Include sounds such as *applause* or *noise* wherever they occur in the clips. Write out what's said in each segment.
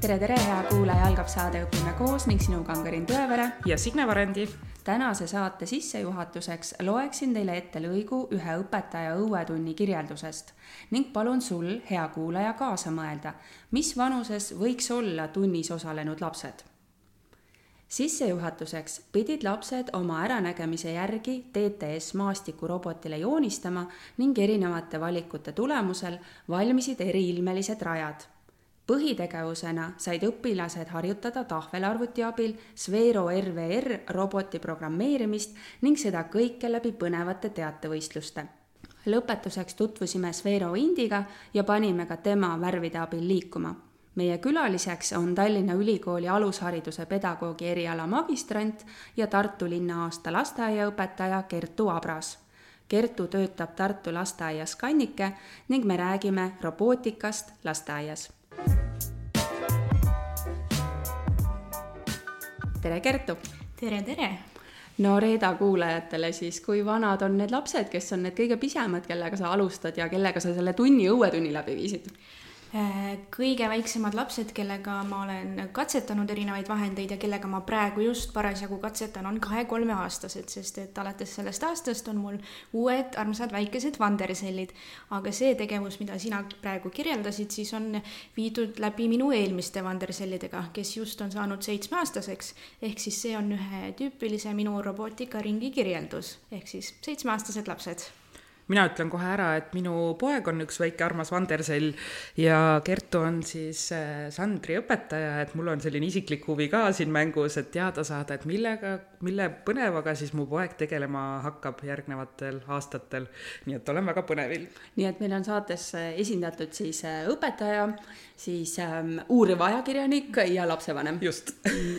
tere, tere, hea kuulaja, algab saade Õpime koos ning sinuga on Karin Tõevere ja Signe Varendi. tänase saate sissejuhatuseks loeksin teile ette lõigu ühe õpetaja õuetunni kirjeldusest ning palun sul, hea kuulaja, kaasa mõelda, mis vanuses võiks olla tunnis osalenud lapsed sissejuhatuseks pidid lapsed oma äranägemise järgi TTS maastikurobotile joonistama ning erinevate valikute tulemusel valmisid eriilmelised rajad põhitegevusena said õpilased harjutada tahvelarvuti abil Sphero RVR roboti programmeerimist ning seda kõike läbi põnevate teatevõistluste. lõpetuseks tutvusime Sphero Indiga ja panime ka tema värvide abil liikuma meie külaliseks on Tallinna Ülikooli alushariduse pedagoogi eriala magistrant ja Tartu linna aasta lasteaiaõpetaja Kertu Abras. Kertu töötab Tartu lasteaias Kannike ning me räägime robootikast lasteaias. tere, Kertu! tere, tere! no Reeda kuulajatele siis, kui vanad on need lapsed, kes on need kõige pisemad, kellega sa alustad ja kellega sa selle tunni, õuetunni läbi viisid? Äh, kõige väiksemad lapsed, kellega ma olen katsetanud erinevaid vahendeid ja kellega ma praegu just parasjagu katsetan, on kahe-kolmeaastased, sest et alates sellest aastast on mul uued armsad väikesed vandersellid. aga see tegevus, mida sina praegu kirjeldasid, siis on viidud läbi minu eelmiste vandersellidega, kes just on saanud seitsmeaastaseks. ehk siis see on ühe tüüpilise minu robootikaringi kirjeldus, ehk siis seitsmeaastased lapsed mina ütlen kohe ära, et minu poeg on üks väike armas vandersell ja Kertu on siis äh, Sandri õpetaja, et mul on selline isiklik huvi ka siin mängus, et teada saada, et millega, mille põnevaga siis mu poeg tegelema hakkab järgnevatel aastatel. nii et olen väga põnevil. nii et meil on saates äh, esindatud siis äh, õpetaja, siis ähm, uuriv ajakirjanik ja lapsevanem. just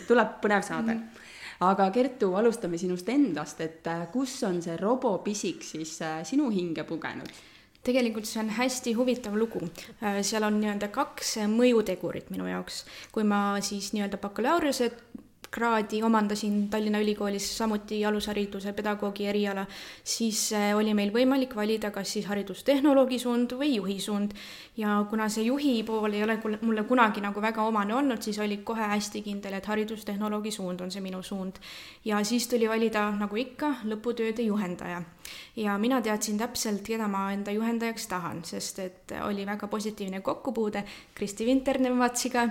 tuleb põnev saade mm. -hmm aga Kertu, alustame sinust endast, et äh, kus on see robopisik siis äh, sinu hinge pugenud? tegelikult see on hästi huvitav lugu. Äh, seal on nii-öelda kaks mõjutegurit minu jaoks. kui ma siis nii-öelda bakalaureuse kraadi omandasin Tallinna Ülikoolis samuti alushariduse pedagoogi eriala, siis oli meil võimalik valida kas siis haridustehnoloogi suund või juhi suund. ja kuna see juhi pool ei ole mulle kunagi nagu väga omane olnud, siis oli kohe hästi kindel, et haridustehnoloogi suund on see minu suund. ja siis tuli valida, nagu ikka, lõputööde juhendaja ja mina teadsin täpselt, keda ma enda juhendajaks tahan, sest et oli väga positiivne kokkupuude Kristi Vinter-Nemvatsiga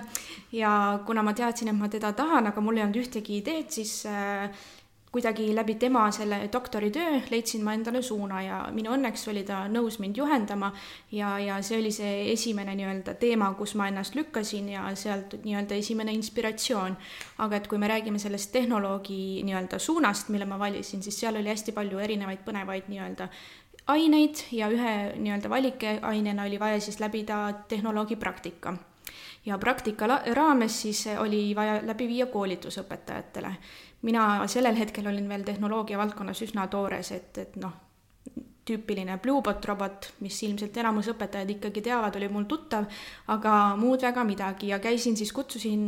ja kuna ma teadsin, et ma teda tahan, aga mul ei olnud ühtegi ideed, siis äh, kuidagi läbi tema selle doktoritöö leidsin ma endale suuna ja minu õnneks oli ta nõus mind juhendama ja, ja see oli see esimene nii-öelda teema, kus ma ennast lükkasin ja sealt nii-öelda esimene inspiratsioon. aga et kui me räägime sellest tehnoloogi nii-öelda suunast, mille ma valisin, siis seal oli hästi palju erinevaid põnevaid nii-öelda aineid ja ühe nii-öelda valikainena oli vaja siis läbida tehnoloogi praktika ja praktika raames siis oli vaja läbi viia koolitus õpetajatele mina sellel hetkel olin veel tehnoloogia valdkonnas üsna toores, et, et noh, tüüpiline Bluebot robot, mis ilmselt enamus õpetajad ikkagi teavad, oli mul tuttav, aga muud väga midagi. Ja käisin siis, kutsusin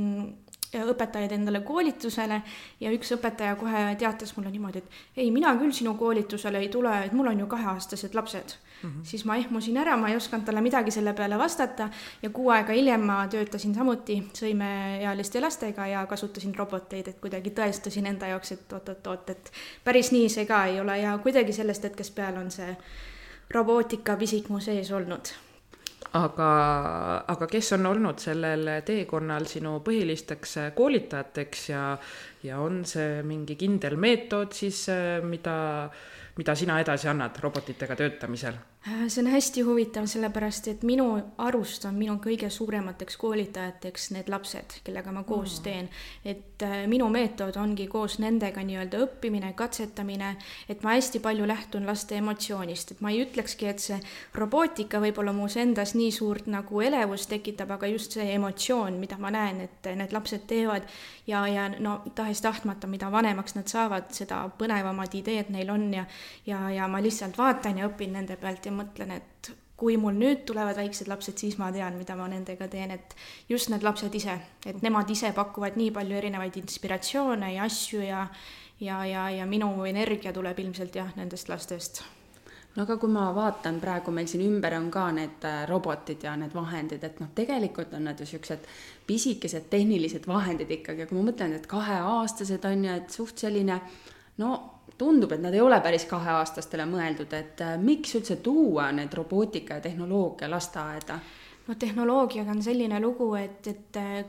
õpetajaid endale koolitusele ja üks õpetaja kohe teatas mulle niimoodi, et ei, mina küll sinu koolitusele ei tule, et mul on ju kaheaastased lapsed mm. -hmm. siis ma ehmusin ära, ma ei osanud talle midagi selle peale vastata ja kuu aega hiljem ma töötasin samuti sõimeealiste lastega ja kasutasin roboteid, et kuidagi tõestasin enda jaoks, et oot-oot-oot, et päris nii see ka ei ole ja kuidagi sellest hetkest peale on see robootika pisik mu sees olnud aga, aga kes on olnud sellel teekonnal sinu põhilisteks koolitajateks ja, ja on see mingi kindel meetod siis, mida, mida sina edasi annad robotitega töötamisel? Äh, see on hästi huvitav, sellepärast et minu arust on minu kõige suuremateks koolitajateks need lapsed, kellega ma koos mm. teen. et äh, minu meetod ongi koos nendega nii-öelda õppimine, katsetamine, et ma hästi palju lähtun laste emotsioonist, et ma ei ütlekski, et see robootika võib-olla muus endas nii suurt nagu elevust tekitab, aga just see emotsioon, mida ma näen, et need lapsed teevad ja, ja no tahes-tahtmata, mida vanemaks nad saavad, seda põnevamad ideed neil on ja, ja, ja ma lihtsalt vaatan ja õpin nende pealt ja ja mõtlen, et kui mul nüüd tulevad väiksed lapsed, siis ma tean, mida ma nendega teen, et just need lapsed ise, et nemad ise pakuvad nii palju erinevaid inspiratsioone ja asju ja ja, ja, ja minu energia tuleb ilmselt jah, nendest lastest. No aga kui ma vaatan praegu meil siin ümber on ka need äh, robotid ja need vahendid, et noh, tegelikult on nad ju siuksed pisikesed tehnilised vahendid ikkagi, aga kui ma mõtlen, et kaheaastased on ju, et suht selline no tundub, et nad ei ole päris kaheaastastele mõeldud, et äh, miks üldse tuua need robootika ja tehnoloogia lasteaeda? no tehnoloogiaga on selline lugu, et, et äh,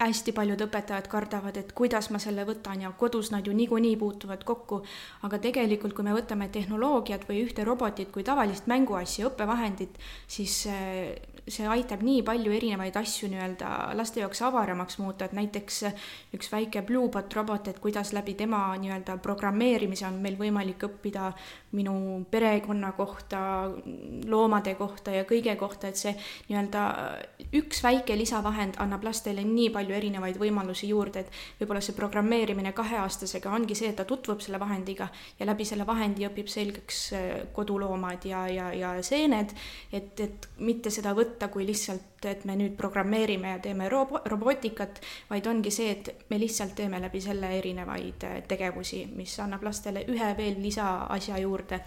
hästi paljud õpetajad kardavad, et kuidas ma selle võtan ja kodus nad ju niikuinii puutuvad kokku. aga tegelikult, kui me võtame tehnoloogiat või ühte robotit kui tavalist mänguasja, õppevahendit, siis äh, see aitab nii palju erinevaid asju nii-öelda laste jaoks avaramaks muuta, et näiteks üks väike Bluebot robot, et kuidas läbi tema nii-öelda programmeerimise on meil võimalik õppida minu perekonna kohta, loomade kohta ja kõige kohta, et see nii-öelda üks väike lisavahend annab lastele nii palju erinevaid võimalusi juurde, et võib-olla see programmeerimine kaheaastasega ongi see, et ta tutvub selle vahendiga ja läbi selle vahendi õpib selgeks koduloomad ja, ja, ja seened, et, et mitte seda võtta võtta kui lihtsalt, et me nüüd programmeerime ja teeme robo-, robootikat, vaid ongi see, et me lihtsalt teeme läbi selle erinevaid äh, tegevusi, mis annab lastele ühe veel lisaasja juurde.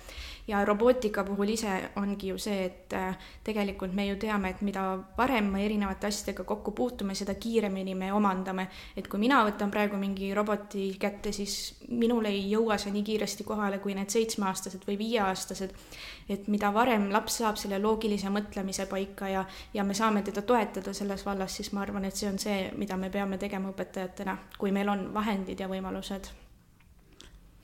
ja robootika puhul ise ongi ju see, et äh, tegelikult me ju teame, et mida varem me erinevate asjadega kokku puutume, seda kiiremini me omandame. et kui mina võtan praegu mingi roboti kätte, siis minul ei jõua see nii kiiresti kohale kui need seitsmeaastased või viieaastased. et mida varem laps saab selle loogilise mõtlemise paika ja, ja me saame teda toetada selles vallas, siis ma arvan, et see on see, mida me peame tegema õpetajatena, kui meil on vahendid ja võimalused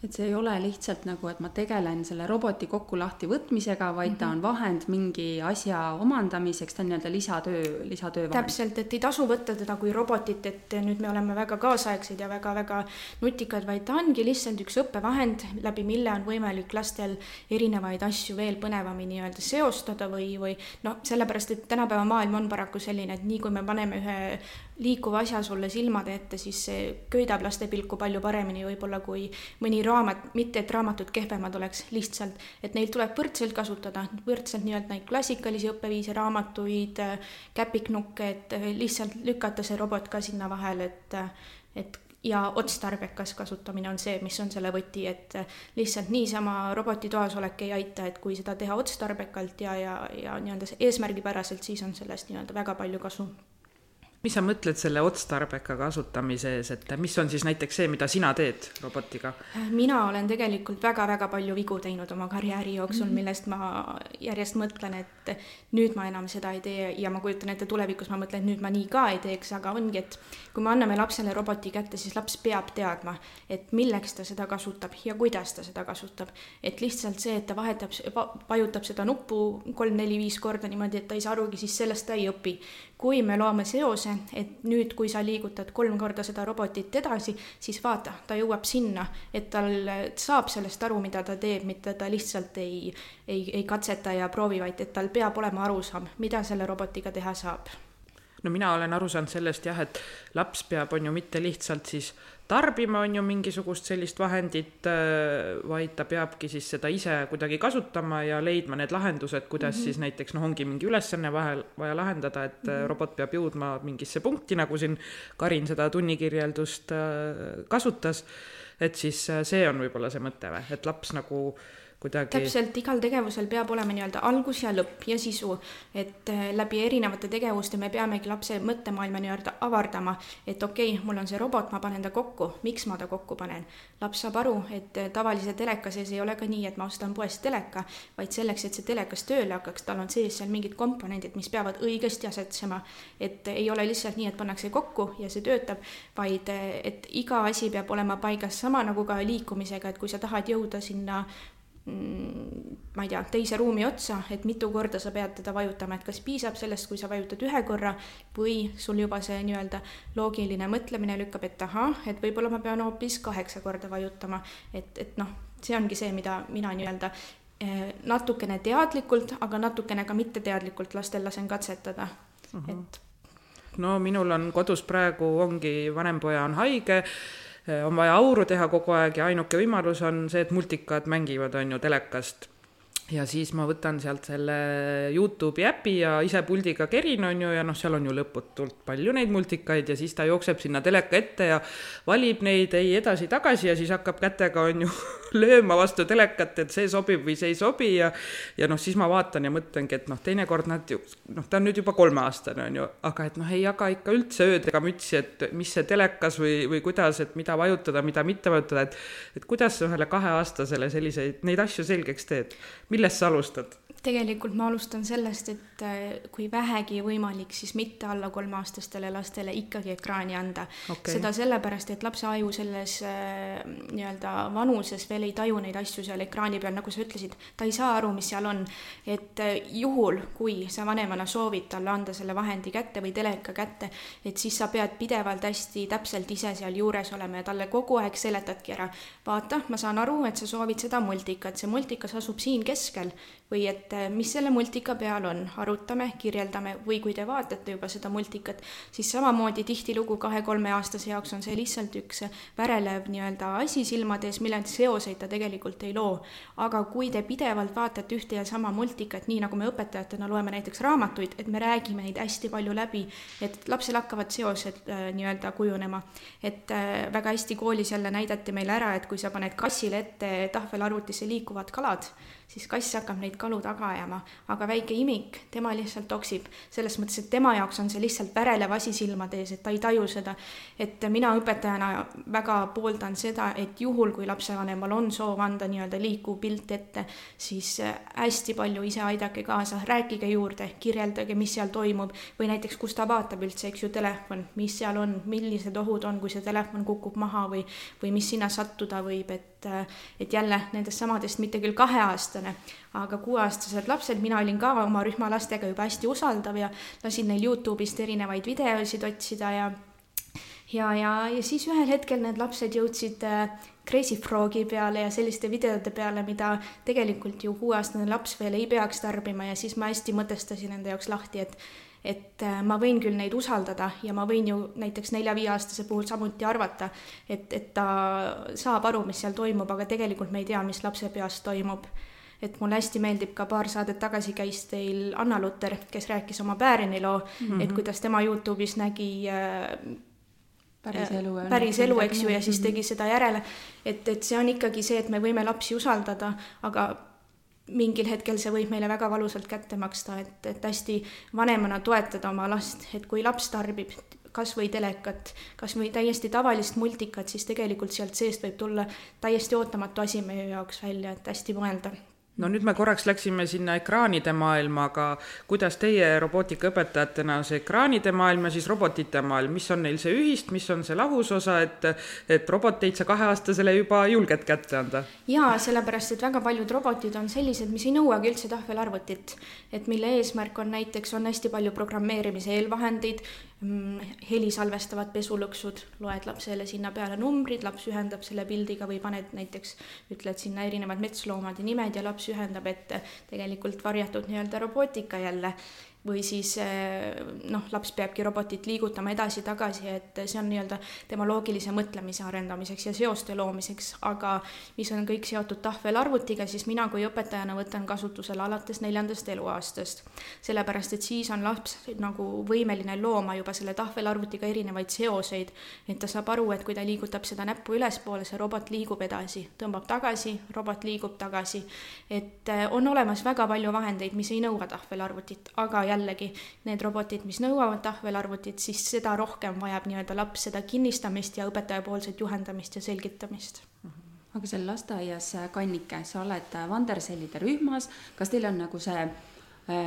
et see ei ole lihtsalt nagu, et ma tegelen selle roboti kokku lahti võtmisega, vaid mm -hmm. ta mhm. on vahend mingi asja omandamiseks, ta on nii-öelda lisatöö, lisatöö vahend. täpselt, et ei tasu võtta teda kui robotit, et nüüd me oleme väga kaasaegsed ja väga-väga nutikad, vaid ta ongi lihtsalt üks õppevahend, läbi mille on võimalik lastel erinevaid asju veel põnevamini nii-öelda seostada või, või noh, sellepärast, et tänapäeva maailm on paraku selline, et nii kui me paneme ühe liikuva asja sulle silmade ette, siis see köidab laste pilku palju paremini võib-olla kui mõni raamat, mitte et raamatud kehvemad oleks, lihtsalt, et neid tuleb võrdselt kasutada, võrdselt nii-öelda neid klassikalisi õppeviise, raamatuid, käpiknukke, et lihtsalt lükata see robot ka sinna vahele, et, et ja otstarbekas kasutamine on see, mis on selle võti, et lihtsalt niisama roboti toas olek ei aita, et kui seda teha otstarbekalt ja, ja, ja nii-öelda eesmärgipäraselt, siis on sellest nii-öelda väga palju kasu mis sa mõtled selle otstarbeka kasutamise ees, et mis on siis näiteks see, mida sina teed robotiga? mina olen tegelikult väga-väga palju vigu teinud oma karjääri jooksul mm, -hmm. millest ma järjest mõtlen, et nüüd ma enam seda ei tee ja ma kujutan ette, tulevikus ma mõtlen, et nüüd ma nii ka ei teeks, aga ongi, et kui me anname lapsele roboti kätte, siis laps peab teadma, et milleks ta seda kasutab ja kuidas ta seda kasutab. et lihtsalt see, et ta vahetab, vajutab seda nuppu kolm-neli-viis korda niimoodi, et ta ei saa arugi, siis sellest ta ei õpi kui me loome seose, et nüüd, kui sa liigutad kolm korda seda robotit edasi, siis vaata, ta jõuab sinna, et tal saab sellest aru, mida ta teeb, mitte ta lihtsalt ei, ei, ei katseta ja proovi, vaid et tal peab olema arusaam, mida selle robotiga teha saab no mina olen aru saanud sellest jah, et laps peab, on ju, mitte lihtsalt siis tarbima, on ju, mingisugust sellist vahendit, äh, vaid ta peabki siis seda ise kuidagi kasutama ja leidma need lahendused, kuidas mm -hmm. siis näiteks noh, ongi mingi ülesanne vahel vaja lahendada, et mm -hmm. robot peab jõudma mingisse punkti, nagu siin Karin seda tunnikirjeldust äh, kasutas, et siis see on võib-olla see mõte või, et laps nagu äh, kuidagi. täpselt, igal tegevusel peab olema nii-öelda algus ja lõpp ja sisu, et äh, läbi erinevate tegevuste me peamegi lapse mõttemaailma nii-öelda avardama, et okei okay,, mul on see robot, ma panen ta kokku, miks ma ta kokku panen. laps saab aru, et äh, tavalise teleka sees ei ole ka nii, et ma ostan poest teleka, vaid selleks, et see telekas tööle hakkaks, tal on sees seal mingid komponendid, mis peavad õigesti asetsema. et ei ole lihtsalt nii, et pannakse kokku ja see töötab, vaid äh, et iga asi peab olema paigas, sama nagu ka liikumisega, et kui sa tahad jõuda sinna ma ei tea, teise ruumi otsa, et mitu korda sa pead teda vajutama, et kas piisab sellest, kui sa vajutad ühe korra või sul juba see nii-öelda loogiline mõtlemine lükkab, et ahah, et võib-olla ma pean hoopis kaheksa korda vajutama, et, et noh, see ongi see, mida mina nii-öelda eh, natukene teadlikult, aga natukene ka mitteteadlikult lastel lasen katsetada uh, -huh. et no minul on kodus praegu ongi, vanem poja on haige on vaja auru teha kogu aeg ja ainuke võimalus on see, et multikad mängivad, on ju, telekast. Ja siis ma võtan sealt selle Youtube'i äpi ja ise puldiga kerin, on ju, ja noh, seal on ju lõputult palju neid multikaid ja siis ta jookseb sinna teleka ette ja valib neid ei edasi-tagasi ja siis hakkab kätega, on ju, *laughs* lööma vastu telekat, et see sobib või see ei sobi ja ja noh, siis ma vaatan ja mõtlengi, et noh, teinekord nad ju, noh, ta on nüüd juba kolmeaastane, on ju, aga et noh, ei jaga ikka üldse ööd ega mütsi, et mis see telekas või, või kuidas, et mida vajutada, mida mitte vajutada, et et kuidas sa ühele kaheaastasele selliseid, neid asju selgeks teed? Millest sa alustad? Tegelikult ma alustan sellest, et äh, kui vähegi võimalik, siis mitte alla kolmeaastastele lastele ikkagi ekraani anda. Okay.. seda sellepärast, et lapse aju selles äh, nii-öelda vanuses veel ei taju neid asju seal ekraani peal, nagu sa ütlesid, ta ei saa aru, mis seal on. et äh, juhul, kui sa vanemana soovid talle anda selle vahendi kätte või teleka kätte, et siis sa pead pidevalt hästi täpselt ise seal juures olema ja talle kogu aeg seletadki ära, vaata, ma saan aru, et sa soovid seda multikat, see multikas asub siin keskel või et eh, mis selle multika peal on, arutame, kirjeldame või kui te vaatate juba seda multikat, siis samamoodi tihtilugu kahe-kolmeaastase jaoks on see lihtsalt üks värelev nii-öelda asi silmade ees, mille seoseid ta tegelikult ei loo. aga kui te pidevalt vaatate ühte ja sama multikat, nii nagu me õpetajatena loeme näiteks raamatuid, et me räägime neid hästi palju läbi, et lapsel hakkavad seosed äh, nii-öelda kujunema. et äh, väga hästi koolis jälle näidati meile ära, et kui sa paned kassile ette tahvelarvutisse liikuvad kalad, siis kass hakkab neid kalu taga ajama, aga väike imik, tema lihtsalt toksib. selles mõttes, et tema jaoks on see lihtsalt värelev asi silmade ees, et ta ei taju seda. et mina õpetajana väga pooldan seda, et juhul, kui lapsevanemal on soov anda nii-öelda liikuv pilt ette, siis äh, hästi palju ise aidake kaasa, rääkige juurde, kirjeldage, mis seal toimub. Või näiteks, kus ta vaatab üldse, eks ju, telefon, mis seal on, millised ohud on, kui see telefon kukub maha või, või mis sinna sattuda võib, et et, et jälle nendest samadest, mitte küll kaheaastane, aga kuueaastased lapsed, mina olin ka oma rühma lastega juba hästi usaldav ja lasin neil Youtube'ist erinevaid videosid otsida ja ja, ja, ja siis ühel hetkel need lapsed jõudsid äh, Crazy Frogi peale ja selliste videode peale, mida tegelikult ju kuueaastane laps veel ei peaks tarbima ja siis ma hästi mõtestasin enda jaoks lahti, et et äh, ma võin küll neid usaldada ja ma võin ju näiteks nelja-viieaastase puhul samuti arvata, et, et ta saab aru, mis seal toimub, aga tegelikult me ei tea, mis lapse peas toimub. et mulle hästi meeldib ka paar saadet tagasi käis teil Anna Luter, kes rääkis oma Päärini loo mm, -hmm. et kuidas tema Youtube'is nägi äh, päris elu, päris elu, eks ju, ja siis tegi seda järele. et, et see on ikkagi see, et me võime lapsi usaldada, aga mingil hetkel see võib meile väga valusalt kätte maksta, et, et hästi vanemana toetada oma last, et kui laps tarbib kas või telekat, kas või täiesti tavalist multikat, siis tegelikult sealt seest võib tulla täiesti ootamatu asi meie jaoks välja, et hästi mõelda no nüüd me korraks läksime sinna ekraanide maailma, aga kuidas teie robootikaõpetajatena see ekraanide maailm ja siis robotite maailm, mis on neil see ühist, mis on see lahusosa, et, et roboteid sa kaheaastasele juba julged kätte anda? jaa, sellepärast, et väga paljud robotid on sellised, mis ei nõuagi üldse tahvelarvutit. et mille eesmärk on näiteks, on hästi palju programmeerimise eelvahendeid, heli salvestavad pesulõksud, loed lapsele sinna peale numbrid, laps ühendab selle pildiga või paned näiteks, ütled sinna erinevad metsloomade nimed ja laps ühendab ette tegelikult varjatud nii-öelda robootika jälle või siis eh, noh, laps peabki robotit liigutama edasi-tagasi, et see on nii-öelda tema loogilise mõtlemise arendamiseks ja seoste loomiseks, aga mis on kõik seotud tahvelarvutiga, siis mina kui õpetajana võtan kasutusele alates neljandast eluaastast. sellepärast, et siis on laps nagu võimeline looma juba selle tahvelarvutiga erinevaid seoseid, et ta saab aru, et kui ta liigutab seda näppu ülespoole, see robot liigub edasi, tõmbab tagasi, robot liigub tagasi. et eh, on olemas väga palju vahendeid, mis ei nõua tahvelarvutit, aga jällegi need robotid, mis nõuavad tahvelarvutit, siis seda rohkem vajab nii-öelda laps seda kinnistamist ja õpetajapoolset juhendamist ja selgitamist. Aga seal lasteaias, Kannike, sa oled Vandersellide rühmas, kas teil on nagu see Äh,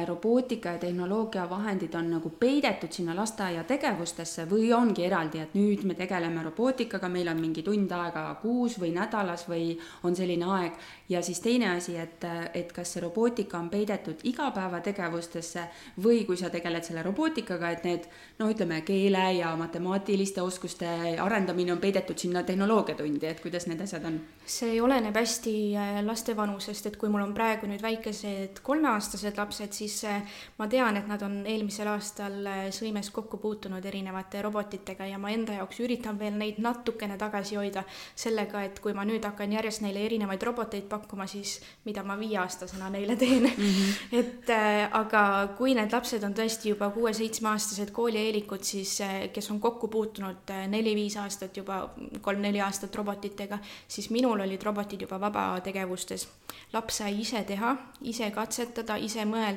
robootika ja tehnoloogia vahendid on nagu peidetud sinna lasteaia tegevustesse või ongi eraldi, et nüüd me tegeleme robootikaga, meil on mingi tund aega kuus või nädalas või on selline aeg. ja siis teine asi, et, et kas see robootika on peidetud igapäevategevustesse või kui sa tegeled selle robootikaga, et need no ütleme, keele ja matemaatiliste oskuste arendamine on peidetud sinna tehnoloogiatundi, et kuidas need asjad on? see oleneb hästi äh, laste vanusest, et kui mul on praegu nüüd väikesed kolmeaastased lapsed, siis äh, ma tean, et nad on eelmisel aastal äh, Sõimes kokku puutunud erinevate robotitega ja ma enda jaoks üritan veel neid natukene tagasi hoida sellega, et kui ma nüüd hakkan järjest neile erinevaid roboteid pakkuma, siis mida ma viieaastasena neile teen mm. -hmm. *laughs* et aga kui need lapsed on tõesti juba kuue-seitsmeaastased koolieelikud, siis kes on kokku puutunud neli-viis aastat juba, kolm-neli aastat robotitega, siis minul olid robotid juba vabategevustes. laps sai ise teha, ise katsetada, ise mõelda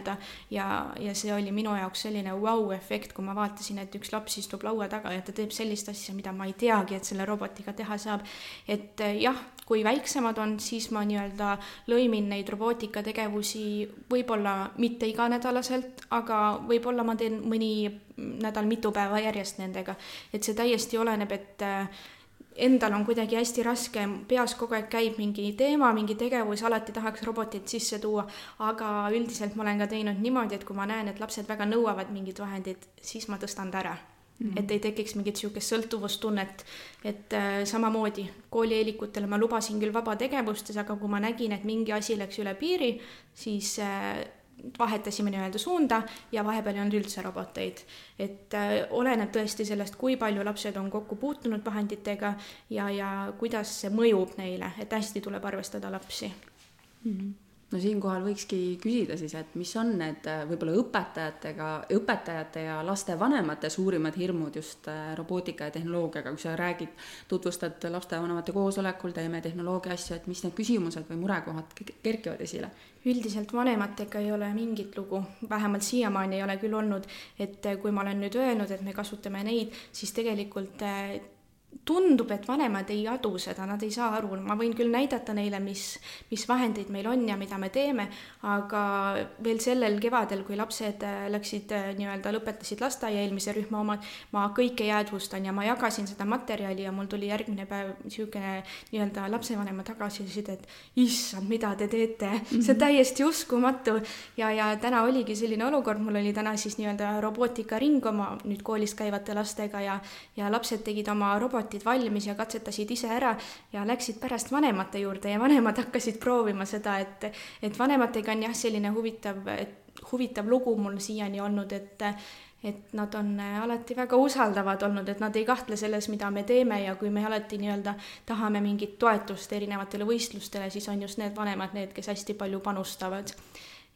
ja, ja see oli minu jaoks selline vau-efekt, kui ma vaatasin, et üks laps istub laua taga ja ta teeb sellist asja, mida ma ei teagi, et selle robotiga teha saab. et eh, jah, kui väiksemad on, siis ma nii-öelda lõimin neid robootikategevusi võib-olla mitte iganädalaselt, aga võib-olla ma teen mõni nädal mitu päeva järjest nendega. et see täiesti oleneb, et äh, endal on kuidagi hästi raske, peas kogu aeg käib mingi teema, mingi tegevus, alati tahaks robotit sisse tuua, aga üldiselt ma olen ka teinud niimoodi, et kui ma näen, et lapsed väga nõuavad mingit vahendit, siis ma tõstan ta ära mm. -hmm. et ei tekiks mingit niisugust sõltuvustunnet, et äh, samamoodi koolieelikutele ma lubasin küll vabategevustes, aga kui ma nägin, et mingi asi läks üle piiri, siis äh, vahetasime nii-öelda suunda ja vahepeal ei olnud üldse roboteid. et äh, oleneb tõesti sellest, kui palju lapsed on kokku puutunud vahenditega ja, ja kuidas see mõjub neile, et hästi tuleb arvestada lapsi mm. -hmm no siinkohal võikski küsida siis, et mis on need äh, võib-olla õpetajatega, õpetajate ja lastevanemate suurimad hirmud just äh, robootika ja tehnoloogiaga, kui sa räägid, tutvustad lastevanemate koosolekul, teeme tehnoloogia asju, et mis need küsimused või murekohad kerkivad esile? Üldiselt vanematega ei ole mingit lugu, vähemalt siiamaani ei ole küll olnud, et äh, kui ma olen nüüd öelnud, et me kasutame neid, siis tegelikult tundub, et vanemad ei adu seda, nad ei saa aru, ma võin küll näidata neile, mis, mis vahendeid meil on ja mida me teeme, aga veel sellel kevadel, kui lapsed äh, läksid äh, nii-öelda, lõpetasid lasteaia eelmise rühma omad, ma kõike jäädvustan ja ma jagasin seda materjali ja mul tuli järgmine päev niisugune nii-öelda lapsevanema tagasiside, et issand, mida te teete -hmm. see on täiesti uskumatu. ja, ja täna oligi selline olukord, mul oli täna siis nii-öelda robootikaring oma nüüd koolis käivate lastega ja, ja lapsed tegid oma robot robotid valmis ja katsetasid ise ära ja läksid pärast vanemate juurde ja vanemad *laughs* hakkasid proovima seda, et, et vanematega on jah, selline huvitav, huvitav lugu mul siiani olnud, et et nad on alati väga usaldavad olnud, et nad ei kahtle selles, mida me teeme ja kui me alati nii-öelda tahame mingit toetust erinevatele võistlustele, siis on just need vanemad need, kes hästi palju panustavad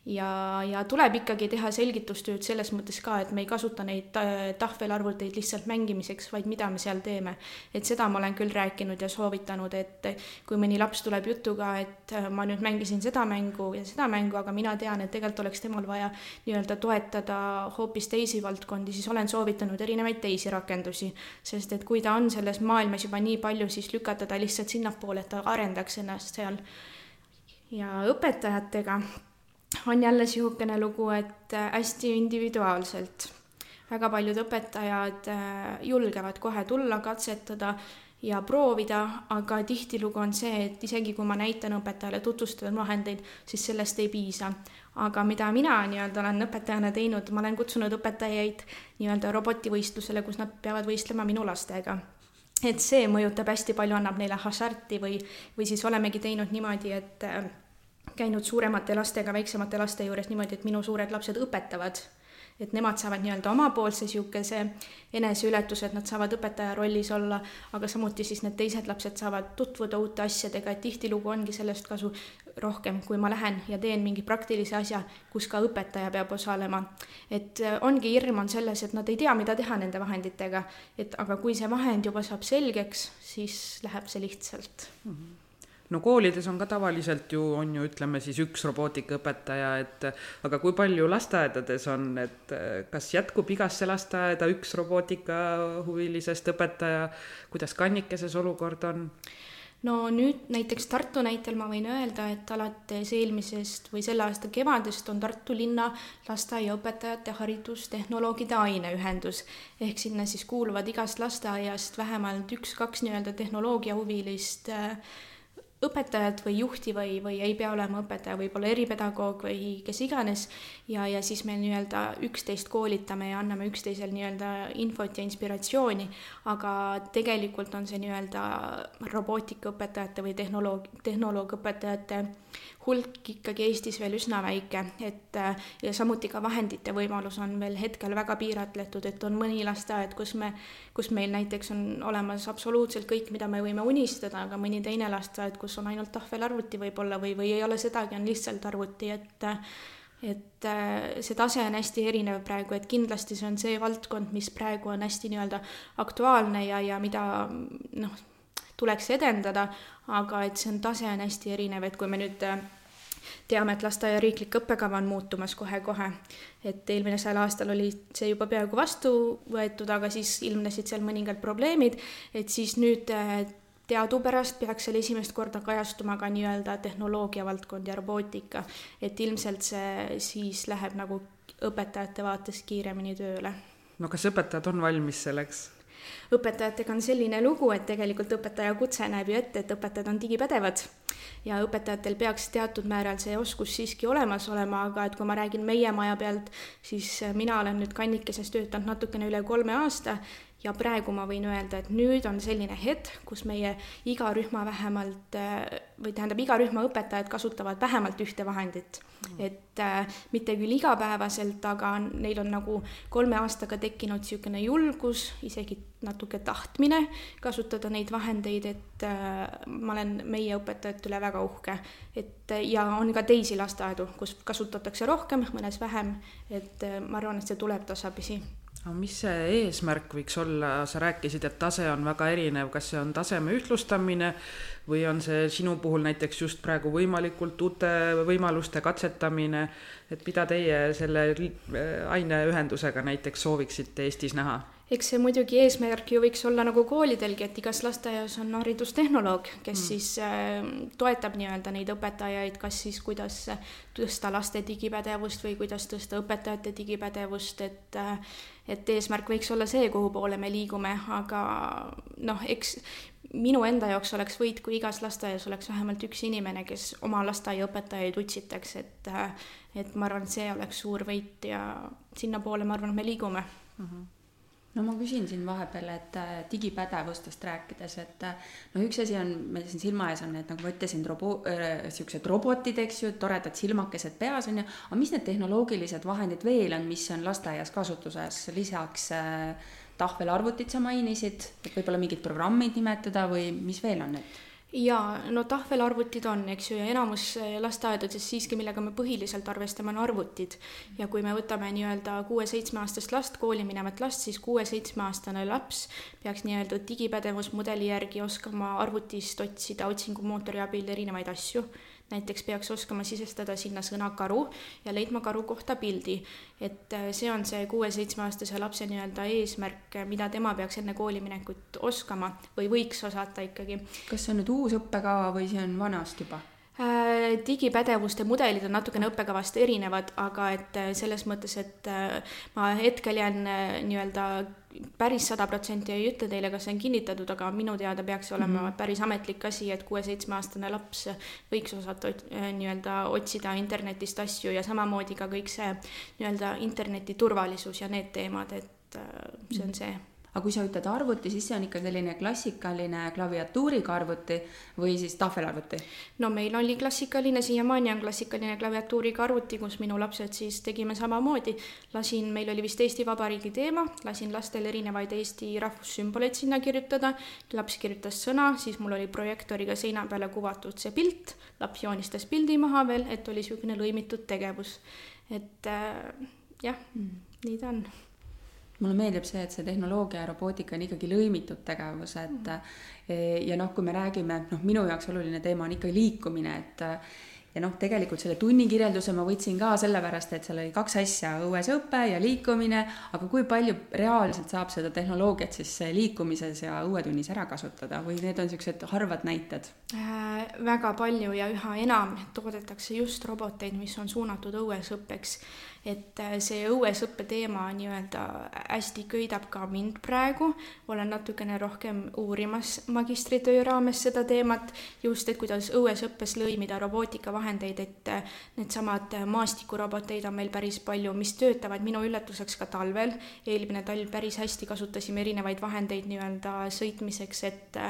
ja, ja tuleb ikkagi teha selgitustööd selles mõttes ka, et me ei kasuta neid äh, tahvelarvuteid lihtsalt mängimiseks, vaid mida me seal teeme. et seda ma olen küll rääkinud ja soovitanud, et kui mõni laps tuleb jutuga, et äh, ma nüüd mängisin seda mängu ja seda mängu, aga mina tean, et tegelikult oleks temal vaja nii-öelda toetada hoopis teisi valdkondi, siis olen soovitanud erinevaid teisi rakendusi. sest et kui ta on selles maailmas juba nii palju, siis lükata ta lihtsalt sinnapoole, et ta arendaks ennast seal. ja õpetajatega on jälle niisugune lugu, et äh, hästi individuaalselt. väga paljud õpetajad äh, julgevad kohe tulla, katsetada ja proovida, aga tihtilugu on see, et isegi kui ma näitan õpetajale, tutvustan vahendeid, siis sellest ei piisa. aga mida mina nii-öelda olen õpetajana teinud, ma olen kutsunud õpetajaid nii-öelda robotivõistlusele, kus nad peavad võistlema minu lastega et see mõjutab hästi palju, annab neile hasarti või, või siis olemegi teinud niimoodi, et äh, käinud suuremate lastega väiksemate laste juures niimoodi, et minu suured lapsed õpetavad. et nemad saavad nii-öelda omapoolse niisuguse eneseületuse, et nad saavad õpetaja rollis olla, aga samuti siis need teised lapsed saavad tutvuda uute asjadega, et tihtilugu ongi sellest kasu rohkem, kui ma lähen ja teen mingi praktilise asja, kus ka õpetaja peab osalema. et ongi hirm on selles, et nad ei tea, mida teha nende vahenditega, et aga kui see vahend juba saab selgeks, siis läheb see lihtsalt mm. -hmm no koolides on ka tavaliselt ju, on ju, ütleme siis üks robootikaõpetaja, et aga kui palju lasteaedades on, et kas jätkub igasse lasteaeda üks robootikahuvilisest õpetaja, kuidas Kannikeses olukord on? no nüüd näiteks Tartu näitel ma võin öelda, et alates eelmisest või selle aasta kevadest on Tartu linna lasteaiaõpetajate haridustehnoloogide aineühendus. ehk sinna siis kuuluvad igast lasteaiast vähemalt üks-kaks nii-öelda tehnoloogiahuvilist äh, õpetajat või juhti või, või ei pea olema õpetaja, võib olla eripedagoog või kes iganes. ja, ja siis me nii-öelda üksteist koolitame ja anname üksteisel nii-öelda infot ja inspiratsiooni. aga tegelikult on see nii-öelda robootikaõpetajate või tehnoloog, tehnoloogõpetajate hulk ikkagi Eestis veel üsna väike, et ja samuti ka vahendite võimalus on veel hetkel väga piiratletud, et on mõni lasteaed, kus me, kus meil näiteks on olemas absoluutselt kõik, mida me võime unistada, aga mõni teine lasteaed, kus on ainult tahvelarvuti võib-olla või, või ei ole sedagi, on lihtsalt arvuti, et et see tase on hästi erinev praegu, et kindlasti see on see valdkond, mis praegu on hästi nii-öelda aktuaalne ja, ja mida noh, tuleks edendada, aga et see on, tase on hästi erinev, et kui me nüüd äh, teame, et lasteaia riiklik õppekava on muutumas kohe-kohe, et eelmisel aastal oli see juba peaaegu vastu võetud, aga siis ilmnesid seal mõningad probleemid, et siis nüüd äh, teadupärast peaks seal esimest korda kajastuma ka nii-öelda tehnoloogia valdkond ja robootika, et ilmselt see siis läheb nagu õpetajate vaates kiiremini tööle. no kas õpetajad on valmis selleks? Õpetajatega on selline lugu, et tegelikult õpetaja kutse näeb ju ette, et õpetajad on digipädevad. ja õpetajatel peaks teatud määral see oskus siiski olemas olema, aga et kui ma räägin meie maja pealt, siis mina olen nüüd kannikeses töötanud natukene üle kolme aasta ja praegu ma võin öelda, et nüüd on selline hetk, kus meie iga rühma vähemalt või tähendab, iga rühma õpetajad kasutavad vähemalt ühte vahendit. Mm.. et äh, mitte küll igapäevaselt, aga neil on nagu kolme aastaga tekkinud niisugune julgus, isegi natuke tahtmine kasutada neid vahendeid, et äh, ma olen meie õpetajate üle väga uhke. et ja on ka teisi lasteaedu, kus kasutatakse rohkem, mõnes vähem, et äh, ma arvan, et see tuleb tasapisi aga mis see eesmärk võiks olla, sa rääkisid, et tase on väga erinev, kas see on taseme ühtlustamine või on see sinu puhul näiteks just praegu võimalikult uute võimaluste katsetamine, et mida teie selle aineühendusega näiteks sooviksite Eestis näha? eks see muidugi eesmärk ju võiks olla nagu koolidelgi, et igas lasteaias on haridustehnoloog, kes mm. siis äh, toetab nii-öelda neid õpetajaid, kas siis kuidas tõsta laste digipädevust või kuidas tõsta õpetajate digipädevust, et äh, et eesmärk võiks olla see, kuhu poole me liigume, aga noh, eks minu enda jaoks oleks võit, kui igas lasteaias oleks vähemalt üks inimene, kes oma lasteaiaõpetajaid utsitaks, et et ma arvan, et see oleks suur võit ja sinnapoole ma arvan, et me liigume mm. -hmm no ma küsin siin vahepeal, et äh, digipädevustest rääkides, et äh, no üks asi on, meil siin silma ees on need, nagu ma ütlesin, robo- äh,, siuksed robotid, eks ju, toredad silmakesed peas on ju, aga mis need tehnoloogilised vahendid veel on, mis on lasteaias kasutuses lisaks äh, tahvelarvutit sa mainisid, et võib-olla mingid programmid nimetada või mis veel on need? Jaa, no tahvelarvutid on, eks ju, ja enamus eh, lasteaedades siiski, millega me põhiliselt arvestame, on arvutid. ja kui me võtame nii-öelda kuue-seitsmeaastast last, kooli minevat last, siis kuue-seitsmeaastane laps peaks nii-öelda digipädevusmudeli järgi oskama arvutist otsida otsingumootori abil erinevaid asju näiteks peaks oskama sisestada sinna sõna karu ja leidma karu kohta pildi. et äh, see on see kuue-seitsmeaastase lapse nii-öelda eesmärk, mida tema peaks enne kooli minekut oskama või võiks osata ikkagi. kas see on nüüd uus õppekava või see on vanast juba? Äh, digipädevuste mudelid on natukene õppekavast erinevad, aga et äh, selles mõttes, et ma hetkel jään nii-öelda päris sada protsenti ei ütle teile, kas see on kinnitatud, aga minu teada peaks olema mm -hmm. päris ametlik asi, et kuue-seitsmeaastane laps võiks osata äh, nii-öelda otsida internetist asju ja samamoodi ka kõik see nii-öelda interneti turvalisus ja need teemad, et äh, see on see aga kui sa ütled arvuti, siis see on ikka selline klassikaline klaviatuuriga arvuti või siis tahvelarvuti? no meil oli klassikaline, siiamaani on klassikaline klaviatuuriga arvuti, kus minu lapsed siis tegime samamoodi. lasin, meil oli vist Eesti Vabariigi teema, lasin lastel erinevaid Eesti rahvussümboleid sinna kirjutada. laps kirjutas sõna, siis mul oli projektooriga seina peale kuvatud see pilt, laps joonistas pildi maha veel, et oli niisugune lõimitud tegevus. et äh, jah mm., nii ta on mulle meeldib see, et see tehnoloogia ja robootika on ikkagi lõimitud tegevus, et mm. ja noh, kui me räägime, noh, minu jaoks oluline teema on ikka liikumine, et ja noh, tegelikult selle tunnikirjelduse ma võtsin ka sellepärast, et seal oli kaks asja, õues õpe ja liikumine, aga kui palju reaalselt saab seda tehnoloogiat siis liikumises ja õuetunnis ära kasutada või need on niisugused harvad näited äh,? väga palju ja üha enam toodetakse just roboteid, mis on suunatud õues õppeks et äh, see õuesõppe teema nii-öelda hästi köidab ka mind praegu, olen natukene rohkem uurimas magistritöö raames seda teemat, just et kuidas õuesõppes lõimida robootikavahendeid, et äh, needsamad maastikuroboteid on meil päris palju, mis töötavad. Minu üllatuseks ka talvel, eelmine talv päris hästi kasutasime erinevaid vahendeid nii-öelda sõitmiseks, et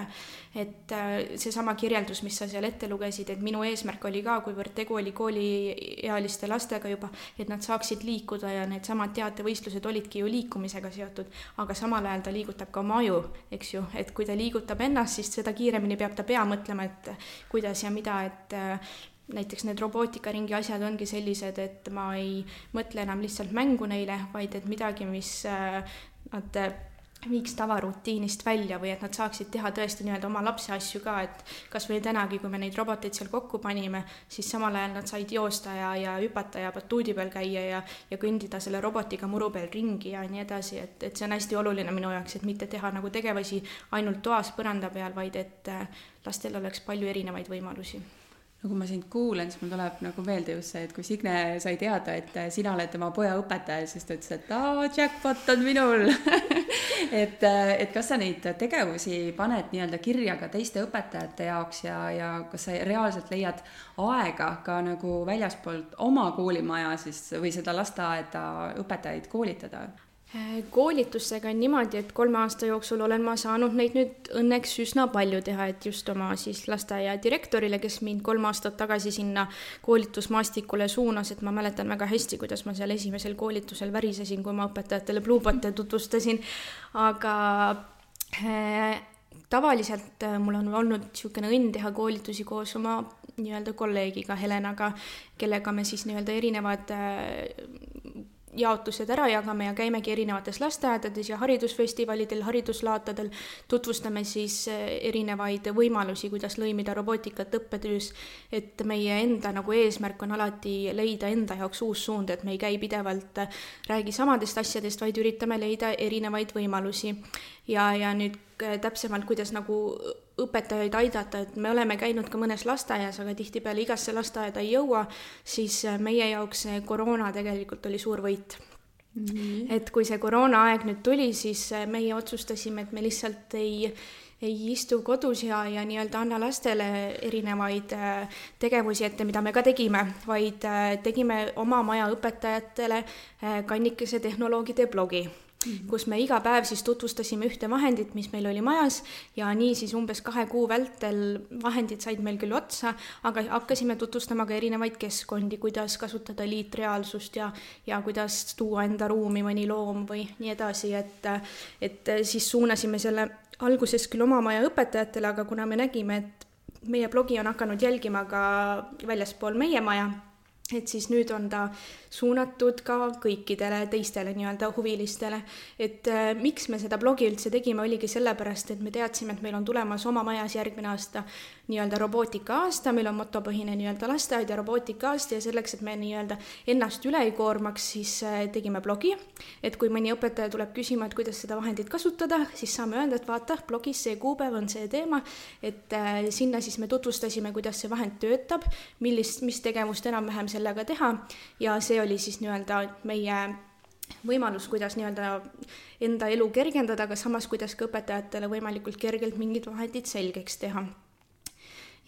et seesama kirjeldus, mis sa seal ette lugesid, et minu eesmärk oli ka, kuivõrd tegu oli kooliealiste lastega juba, et nad saaksid saaksid liikuda ja needsamad teatevõistlused olidki ju liikumisega seotud, aga samal ajal ta liigutab ka oma aju, eks ju, et kui ta liigutab ennast, siis seda kiiremini peab ta pea mõtlema, et kuidas ja mida, et äh, näiteks need robootikaringi asjad ongi sellised, et ma ei mõtle enam lihtsalt mängu neile, vaid et midagi, mis äh, nad viiks tavarutiinist välja või et nad saaksid teha tõesti nii-öelda oma lapse asju ka, et kas või tänagi, kui me neid roboteid seal kokku panime, siis samal ajal nad said joosta ja, ja hüpata ja batuudi peal käia ja, ja kõndida selle robotiga muru peal ringi ja nii edasi, et, et see on hästi oluline minu jaoks, et mitte teha nagu tegevusi ainult toas põranda peal, vaid et äh, lastel oleks palju erinevaid võimalusi no kui ma sind kuulan, siis mul tuleb nagu meelde just see, et kui Signe sai teada, et sina oled tema poja õpetaja, siis ta ütles, et aa, jackpot on minul *laughs* et, et kas sa neid tegevusi paned nii-öelda kirja ka teiste õpetajate jaoks ja, ja kas sa reaalselt leiad aega ka nagu väljaspoolt oma koolimaja siis või seda lasteaeda õpetajaid koolitada? Koolitustega on niimoodi, et kolme aasta jooksul olen ma saanud neid nüüd õnneks üsna palju teha, et just oma siis lasteaia direktorile, kes mind kolm aastat tagasi sinna koolitusmaastikule suunas, et ma mäletan väga hästi, kuidas ma seal esimesel koolitusel värisesin, kui ma õpetajatele Bluebot'e tutvustasin, aga äh, tavaliselt äh, mul on olnud niisugune õnn teha koolitusi koos oma nii-öelda kolleegiga Helenaga, kellega me siis nii-öelda erinevad äh, jaotused ära jagame ja käimegi erinevates lasteaedades ja haridusfestivalidel, hariduslaatadel, tutvustame siis eh, erinevaid võimalusi, kuidas lõimida robootikat õppetöös, et meie enda nagu eesmärk on alati leida enda jaoks uus suund, et me ei käi pidevalt, eh, räägi samadest asjadest, vaid üritame leida erinevaid võimalusi. ja, ja nüüd täpsemalt, kuidas nagu õpetajaid aidata, et me oleme käinud ka mõnes lasteaias, aga tihtipeale igasse lasteaeda ei jõua, siis äh, meie jaoks see koroona tegelikult oli suur võit Mm -hmm. et kui see koroonaaeg nüüd tuli, siis äh, meie otsustasime, et me lihtsalt ei, ei istu kodus ja, ja nii-öelda anna lastele erinevaid äh, tegevusi ette, mida me ka tegime, vaid tegime oma maja õpetajatele kannikese tehnoloogide blogi Mhm. kus me iga päev siis tutvustasime ühte vahendit, mis meil oli majas ja nii siis umbes kahe kuu vältel vahendid said meil küll otsa, aga hakkasime tutvustama ka erinevaid keskkondi, kuidas kasutada liitreaalsust ja, ja kuidas tuua enda ruumi mõni loom või nii edasi, et, et siis suunasime selle alguses küll oma maja õpetajatele, aga kuna me nägime, et meie blogi on hakanud jälgima ka väljaspool meie maja, et siis nüüd on ta suunatud ka kõikidele teistele nii-öelda huvilistele. et äh, miks me seda blogi üldse tegime, oligi sellepärast, et me teadsime, et meil on tulemas oma majas järgmine aasta nii-öelda robootika aasta, meil on motopõhine nii-öelda lasteaed ja robootika aasta ja selleks, et me nii-öelda ennast üle ei koormaks, siis äh, tegime blogi. et kui mõni õpetaja tuleb küsima, et kuidas seda vahendit kasutada, siis saame öelda, et vaata, blogis see kuupäev on see teema, et äh, sinna siis me tutvustasime, kuidas see vahend töötab, millist, mis tegevust enam-vähem sellega teha ja see oli siis nii-öelda meie võimalus, kuidas nii-öelda enda elu kergendada, aga samas, kuidas ka õpetajatele võimalikult kergelt mingid vahendid selgeks teha.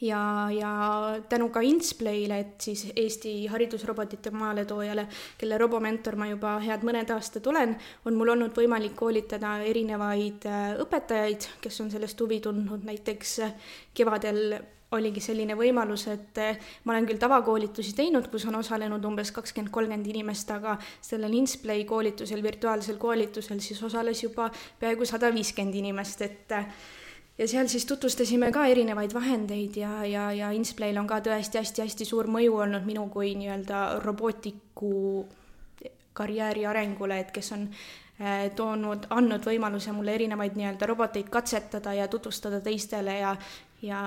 Ja, ja tänu ka Insplay'le, et siis Eesti haridusrobotite maaletoojale, kelle robomentor ma juba head mõned aastad olen, on mul olnud võimalik koolitada erinevaid äh, õpetajaid, kes on sellest huvi tundnud, näiteks kevadel oligi selline võimalus, et eh, ma olen küll tavakoolitusi teinud, kus on osalenud umbes kakskümmend, kolmkümmend inimest, aga sellel Insplay koolitusel, virtuaalsel koolitusel siis osales juba peaaegu sada viiskümmend inimest, et ja seal siis tutvustasime ka erinevaid vahendeid ja, ja, ja Insplayl on ka tõesti hästi-hästi suur mõju olnud minu kui nii-öelda robootiku karjääri arengule, et kes on eh, toonud, andnud võimaluse mulle erinevaid nii-öelda roboteid katsetada ja tutvustada teistele ja, ja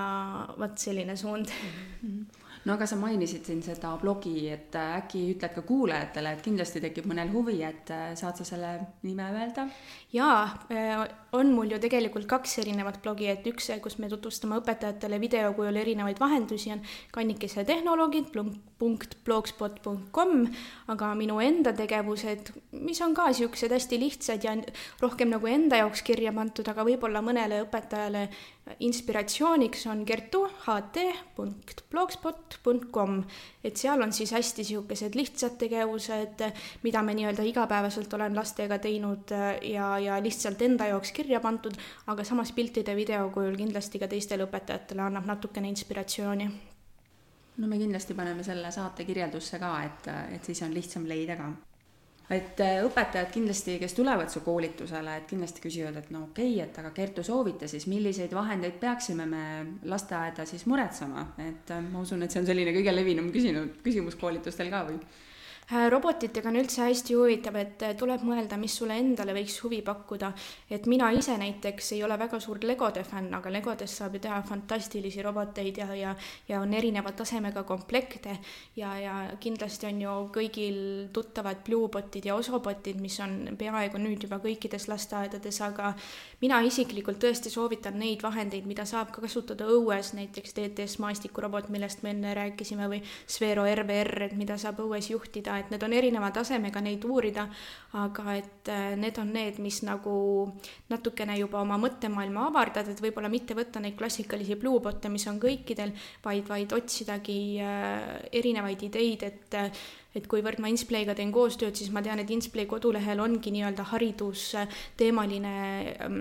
vot selline suund mm. -hmm. no aga sa mainisid siin seda blogi, et äh, äkki ütled ka kuulajatele, et kindlasti tekib mõnel huvi, et äh, saad sa selle nime öelda? jaa, äh, on mul ju tegelikult kaks erinevat blogi, et üks, kus me tutvustame õpetajatele video kujul erinevaid vahendusi, on kannikese tehnoloogid punkt blogspot.com, aga minu enda tegevused, mis on ka niisugused hästi lihtsad ja rohkem nagu enda jaoks kirja pandud, aga võib-olla mõnele õpetajale inspiratsiooniks on kertuht.blogspot.com, et seal on siis hästi niisugused lihtsad tegevused, mida me nii-öelda igapäevaselt olen lastega teinud ja, ja lihtsalt enda jaoks kirja pandud, aga samas piltide video kujul kindlasti ka teistele õpetajatele annab natukene inspiratsiooni. No me kindlasti paneme selle saate kirjeldusse ka, et, et siis on lihtsam leida ka. Et äh, õpetajad kindlasti, kes tulevad su koolitusele, et kindlasti küsivad, et no okei okay,, et aga Kertu, soovita siis, milliseid vahendeid peaksime me lasteaeda siis muretsema, et äh, ma usun, et see on selline kõige levinum küsinud, küsimus koolitustel ka või? Äh, robotitega on üldse hästi huvitav, et äh, tuleb mõelda, mis sulle endale võiks huvi pakkuda. et mina ise näiteks ei ole väga suur legode fänn, aga legodest saab ju teha fantastilisi roboteid ja, ja, ja on erineva tasemega komplekte ja, ja kindlasti on ju kõigil tuttavad Bluebotid ja Osobotid, mis on peaaegu nüüd juba kõikides lasteaedades, aga mina isiklikult tõesti soovitan neid vahendeid, mida saab ka kasutada õues, näiteks TTS maastikurobot, millest me enne rääkisime, või Sphero RVR, et mida saab õues juhtida et need on erineva tasemega neid uurida, aga et äh, need on need, mis nagu natukene juba oma mõttemaailma avardad, et võib-olla mitte võtta neid klassikalisi bluebot'e, mis on kõikidel, vaid, vaid otsidagi äh, erinevaid ideid, et äh, et kuivõrd ma Insplayga teen koostööd, siis ma tean, et Insplay kodulehel ongi nii-öelda haridusteemaline ähm,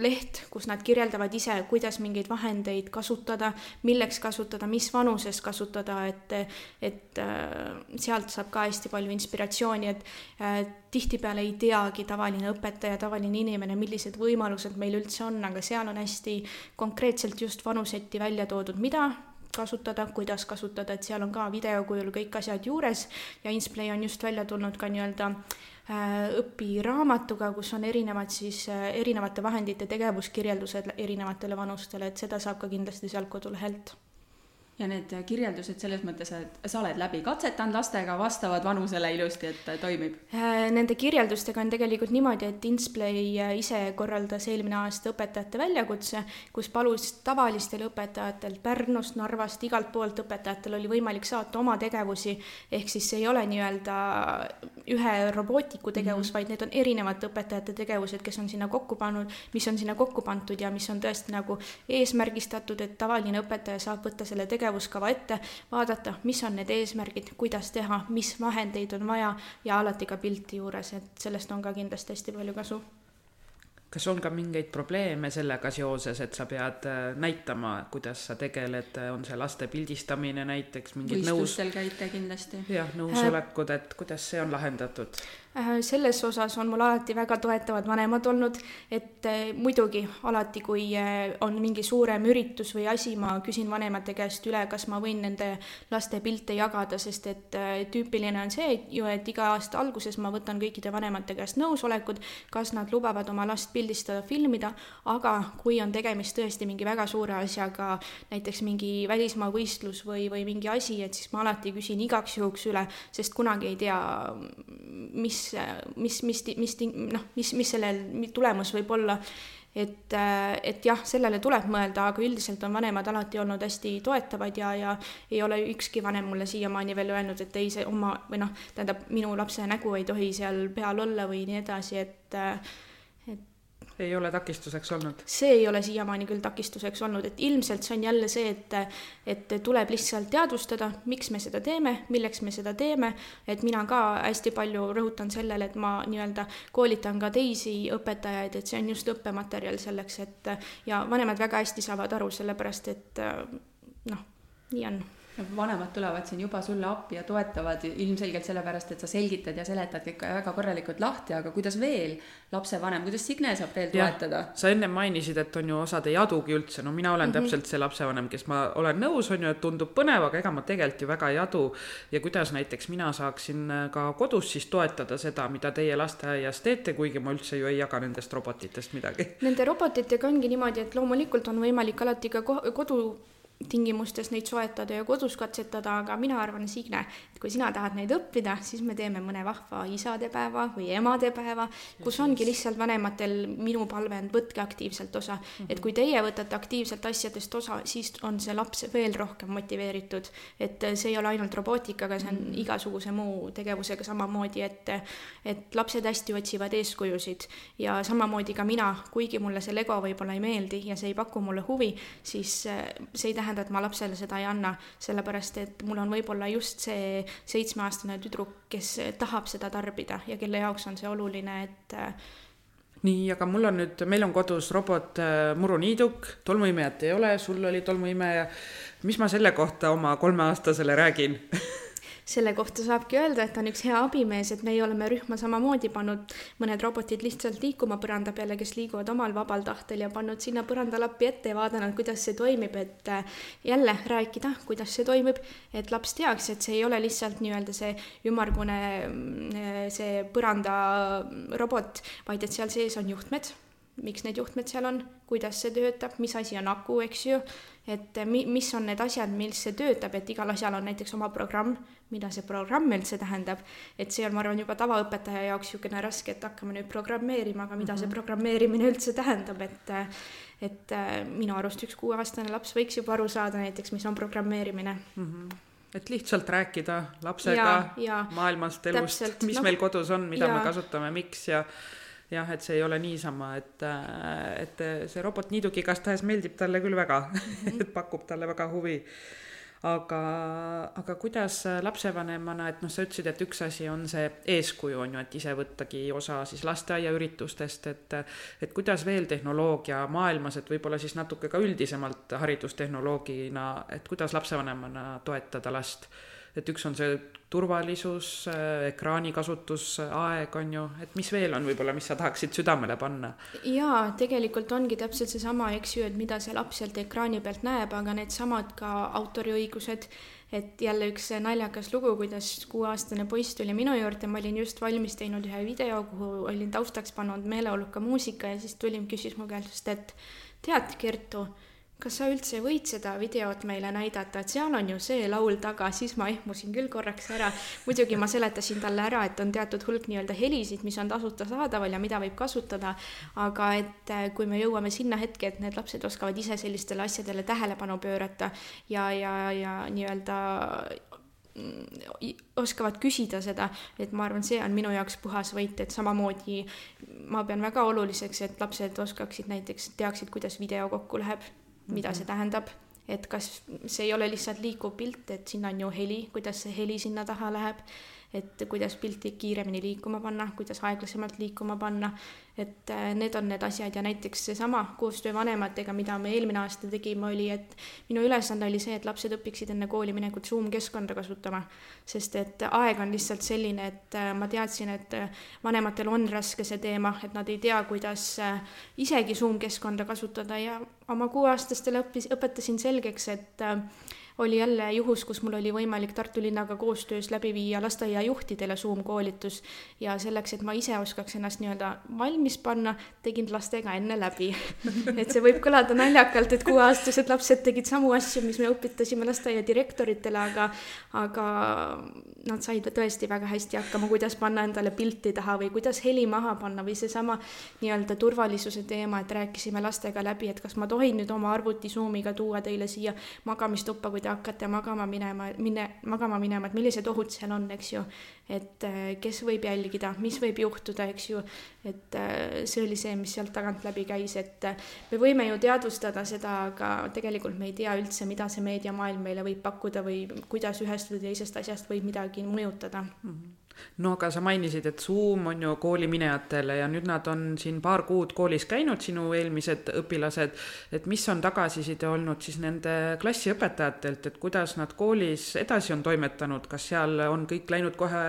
leht, kus nad kirjeldavad ise, kuidas mingeid vahendeid kasutada, milleks kasutada, mis vanuses kasutada, et, et äh, sealt saab ka hästi palju inspiratsiooni, et äh, tihtipeale ei teagi tavaline õpetaja, tavaline inimene, millised võimalused meil üldse on, aga seal on hästi konkreetselt just vanuseti välja toodud, mida kasutada, kuidas kasutada, et seal on ka video kujul kõik asjad juures. Ja Insplay on just välja tulnud ka nii-öelda äh, õpiraamatuga, kus on erinevad siis, äh, erinevate vahendite tegevuskirjeldused erinevatele vanustele, et seda saab ka kindlasti sealt kodulehelt ja need kirjeldused selles mõttes, et sa oled läbi katsetanud lastega, vastavad vanusele ilusti, et toimib? Äh, nende kirjeldustega on tegelikult niimoodi, et Insplay äh, ise korraldas eelmine aasta õpetajate väljakutse, kus palus tavalistel õpetajatel Pärnust, Narvast, igalt poolt õpetajatel oli võimalik saata oma tegevusi, ehk siis see ei ole nii-öelda ühe robootiku tegevus mm, -hmm. vaid need on erinevate õpetajate tegevused, kes on sinna kokku pannud, mis on sinna kokku pandud ja mis on tõesti nagu eesmärgistatud, et tavaline õpetaja saab võtta selle tegevuse tegevuskava ette, vaadata, mis on need eesmärgid, kuidas teha, mis vahendeid on vaja ja alati ka pilti juures, et sellest on ka kindlasti hästi palju kasu kas on ka mingeid probleeme sellega seoses, et sa pead äh, näitama, kuidas sa tegeled, on see laste pildistamine näiteks, mingid nõus. võistlustel käite kindlasti. jah, nõusolekud, et kuidas see on lahendatud? Äh, selles osas on mul alati väga toetavad vanemad olnud, et äh, muidugi alati, kui äh, on mingi suurem üritus või asi, ma küsin vanemate käest üle, kas ma võin nende laste pilte jagada, sest et tüüpiline on see ju, et iga aasta alguses ma võtan kõikide vanemate käest nõusolekud, kas nad lubavad oma last pildistada, filmida, aga kui on tegemist tõesti mingi väga suure asjaga, näiteks mingi välismaa võistlus või, või mingi asi, et siis ma alati küsin igaks juhuks üle, sest kunagi ei tea, mis mis, mis, mis, mis noh, mis, mis sellel tulemus võib olla. et, et jah, sellele tuleb mõelda, aga üldiselt on vanemad alati olnud hästi toetavad ja, ja ei ole ükski vanem mulle siiamaani veel öelnud, et ei, see oma või noh, tähendab, minu lapse nägu ei tohi seal peal olla või nii edasi, et ei ole takistuseks olnud? see ei ole siiamaani küll takistuseks olnud, et ilmselt see on jälle see, et, et tuleb lihtsalt teadvustada, miks me seda teeme, milleks me seda teeme, et mina ka hästi palju rõhutan sellele, et ma nii-öelda koolitan ka teisi õpetajaid, et see on just õppematerjal selleks, et ja vanemad väga hästi saavad aru, sellepärast et noh, nii on vanemad tulevad siin juba sulle appi ja toetavad ilmselgelt sellepärast, et sa selgitad ja seletad kõik väga korralikult lahti, aga kuidas veel lapsevanem, kuidas Signe saab veel toetada? sa ennem mainisid, et on ju osad ei adugi üldse, no mina olen mm -hmm. täpselt see lapsevanem, kes ma olen nõus, on ju, et tundub põnev, aga ega ma tegelikult ju väga ei adu. ja kuidas näiteks mina saaksin äh, ka kodus siis toetada seda, mida teie lasteaias teete, kuigi ma üldse ju ei jaga nendest robotitest midagi. Nende robotitega ongi niimoodi, et loomulikult on võimalik alati ka kodu tingimustes neid soetada ja kodus katsetada, aga mina arvan, Signe, et kui sina tahad neid õppida, siis me teeme mõne vahva isadepäeva või emadepäeva, kus ongi lihtsalt vanematel, minu palve on, võtke aktiivselt osa. et kui teie võtate aktiivselt asjadest osa, siis on see laps veel rohkem motiveeritud. et see ei ole ainult robootikaga, see on igasuguse muu tegevusega samamoodi, et et lapsed hästi otsivad eeskujusid ja samamoodi ka mina, kuigi mulle see Lego võib-olla ei meeldi ja see ei paku mulle huvi, siis see ei tähenda, tähenda, et ma lapsele seda ei anna, sellepärast et mul on võib-olla just see seitsmeaastane tüdruk, kes tahab seda tarbida ja kelle jaoks on see oluline, et nii, aga mul on nüüd, meil on kodus robot äh, muruniiduk, tolmuimejat ei ole, sul oli tolmuimeja. mis ma selle kohta oma kolmeaastasele räägin *laughs* selle kohta saabki öelda, et ta on üks hea abimees, et meie oleme rühma samamoodi pannud. Mõned robotid lihtsalt liikuma põranda peale, kes liiguvad omal vabal tahtel ja pannud sinna põrandalappi ette ja vaadanud, kuidas see toimib, et äh, jälle rääkida, kuidas see toimib, et laps teaks, et see ei ole lihtsalt nii-öelda see ümmargune mm, see põrandarobot, vaid et seal sees on juhtmed. Miks need juhtmed seal on, kuidas see töötab, mis asi on aku, eks ju, et mi-, mis on need asjad, mis see töötab, et igal asjal on näiteks oma programm, mida see programm üldse tähendab, et see on, ma arvan, juba tavaõpetaja jaoks niisugune raske, et hakkame nüüd programmeerima, aga mida mm -hmm. see mhm. programmeerimine üldse tähendab, et et minu arust üks kuueaastane laps võiks juba aru saada näiteks, mis on programmeerimine mm. -hmm et lihtsalt rääkida lapsega ja, ja, maailmast, elust, mis no, meil kodus on, mida ja. me kasutame, miks ja jah, et see ei ole niisama, et, et see robot niidugi igastahes meeldib talle küll väga -hmm. et pakub talle väga huvi. aga, aga kuidas lapsevanemana, et noh, sa ütlesid, et üks asi on see eeskuju, on ju, et ise võttagi osa siis lasteaiaüritustest, et et kuidas veel tehnoloogia maailmas, et võib-olla siis natuke ka üldisemalt haridustehnoloogina, et kuidas lapsevanemana toetada last et üks on see turvalisus, ekraani kasutusaeg on ju, et mis veel on võib-olla, mis sa tahaksid südamele panna? jaa, tegelikult ongi täpselt seesama, eks ju, et mida see laps sealt ekraani pealt näeb, aga needsamad ka autoriõigused, et jälle üks naljakas lugu, kuidas kuueaastane poiss tuli minu juurde, ma olin just valmis teinud ühe video, kuhu olin taustaks pannud meeleoluka muusika ja siis tuli, küsis mu käest, et tead, Kertu kas sa üldse võid seda videot meile näidata, et seal on ju see laul taga, siis ma ehmusin küll korraks ära. muidugi ma seletasin talle ära, et on teatud hulk nii-öelda helisid, mis on tasuta saadaval ja mida võib kasutada, aga et äh, kui me jõuame sinna hetke, et need lapsed oskavad ise sellistele asjadele tähelepanu pöörata ja, ja, ja nii-öelda mm, oskavad küsida seda, et ma arvan, see on minu jaoks puhas võit, et samamoodi ma pean väga oluliseks, et lapsed oskaksid näiteks, teaksid, kuidas video kokku läheb mida see tähendab, et kas see ei ole lihtsalt liikuv pilt, et sinna on ju heli, kuidas see heli sinna taha läheb et kuidas pilti kiiremini liikuma panna, kuidas aeglasemalt liikuma panna, et äh, need on need asjad ja näiteks seesama koostöö vanematega, mida me eelmine aasta tegime, oli, et minu ülesanne oli see, et lapsed õpiksid enne kooli minekut Zoom keskkonda kasutama, sest et aeg on lihtsalt selline, et äh, ma teadsin, et äh, vanematel on raske see teema, et nad ei tea, kuidas isegi Zoom keskkonda kasutada. Ja oma kuueaastastele õppis, õpetasin selgeks, et oli jälle juhus, kus mul oli võimalik Tartu linnaga koostöös läbi viia lasteaiajuhtidele Zoom koolitus ja selleks, et ma ise oskaks ennast nii-öelda valmis panna, tegin lastega enne läbi. *laughs* Et see võib kõlada naljakalt, et kuueaastased lapsed tegid samu asju, mis me õpetasime lasteaia direktoritele, aga aga nad said tõesti väga hästi hakkama, kuidas panna endale pilti taha või kuidas heli maha panna või seesama nii-öelda turvalisuse teema, et rääkisime lastega läbi, et kas ma tohin nüüd oma arvuti Zoomiga tuua teile siia magamistuppa, kui te hakkate magama minema, mine, magama minema, et millised ohud seal on, eks ju. et äh, kes võib jälgida, mis võib juhtuda, eks ju, et äh, see oli see, mis sealt tagant läbi käis, et äh, me võime ju teadvustada seda, aga tegelikult me ei tea üldse, mida see meediamaailm meile võib pakkuda või kuidas ühest või teisest asjast võib midagi mõjutada mm. -hmm no aga sa mainisid, et Zoom on ju kooliminejatele ja nüüd nad on siin paar kuud koolis käinud, sinu eelmised õpilased, et mis on tagasiside olnud siis nende klassiõpetajatelt, et kuidas nad koolis edasi on toimetanud, kas seal on kõik läinud kohe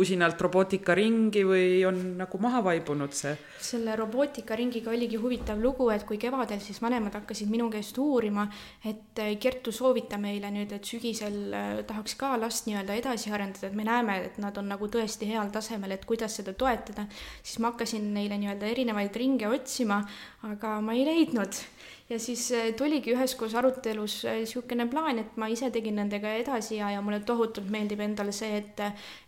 usinalt robootikaringi või on nagu maha vaibunud see? selle robootikaringiga oligi huvitav lugu, et kui kevadel siis vanemad hakkasid minu käest uurima, et Kertu, soovita meile nüüd, et sügisel äh, tahaks ka last nii-öelda edasi arendada, et me näeme, et nad on nagu tõesti heal tasemel, et kuidas seda toetada, siis ma hakkasin neile nii-öelda erinevaid ringe otsima, aga ma ei leidnud. ja siis äh, tuligi üheskoos arutelus niisugune plaan, et ma ise tegin nendega edasi ja, ja mulle tohutult meeldib endale see, et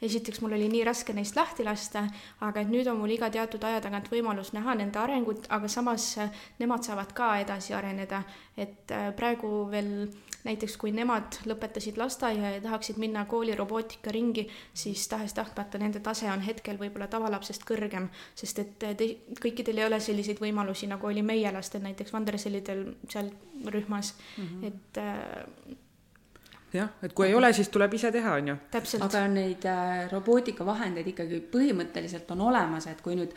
esiteks mul oli nii raske neist lahti lasta, aga et nüüd on mul iga teatud aja tagant võimalus näha nende arengut, aga samas nemad saavad ka edasi areneda, et praegu veel näiteks kui nemad lõpetasid lasteaia ja tahaksid minna kooli robootikaringi, siis tahes-tahtmata nende tase on hetkel võib-olla tavalapsest kõrgem, sest et te, kõikidel ei ole selliseid võimalusi, nagu oli meie lastel näiteks Vandersellidel seal rühmas mm, -hmm. et äh, jah, et kui ei ole, siis tuleb ise teha, on ju. aga neid äh, robootikavahendeid ikkagi põhimõtteliselt on olemas, et kui nüüd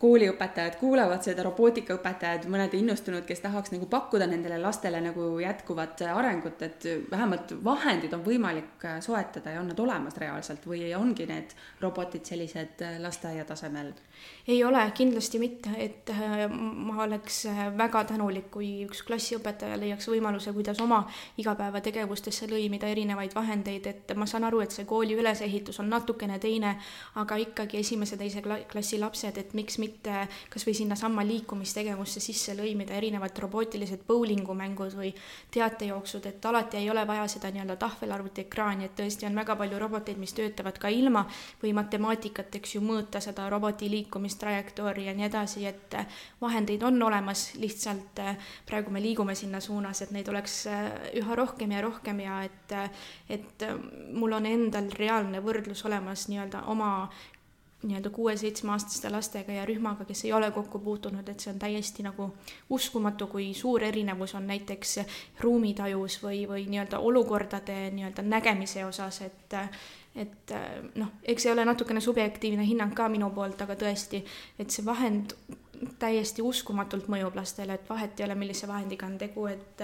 kooliõpetajad kuulavad seda, robootikaõpetajad, mõned innustunud, kes tahaks nagu pakkuda nendele lastele nagu jätkuvat arengut, et vähemalt vahendid on võimalik soetada ja on nad olemas reaalselt või ongi need robotid sellised lasteaia tasemel? ei ole, kindlasti mitte, et äh, ma oleks äh, väga tänulik, kui üks klassiõpetaja leiaks võimaluse, kuidas oma igapäevategevustesse lõimida erinevaid vahendeid, et ma saan aru, et see kooli ülesehitus on natukene teine, aga ikkagi esimese-teise klassi lapsed, et miks mitte kas või sinnasamma liikumistegevusse sisse lõimida erinevad robootilised bowlingumängud või teatejooksud, et alati ei ole vaja seda nii-öelda tahvelarvuti ekraani, et tõesti on väga palju roboteid, mis töötavad ka ilma või matemaatikat, eks ju, mõõta seda roboti liikumist trajektoori ja nii edasi, et äh, vahendeid on olemas, lihtsalt äh, praegu me liigume sinna suunas, et neid oleks üha rohkem ja rohkem ja et, et mul on endal reaalne võrdlus olemas nii-öelda oma nii-öelda kuue-seitsmeaastaste lastega ja rühmaga, kes ei ole kokku puutunud, et see on täiesti nagu uskumatu, kui suur erinevus on näiteks ruumitajus või, või nii-öelda olukordade nii-öelda nägemise osas, et et noh, eks see ole natukene subjektiivne hinnang ka minu poolt, aga tõesti, et see vahend täiesti uskumatult mõjub lastele, et vahet ei ole, millise vahendiga on tegu, et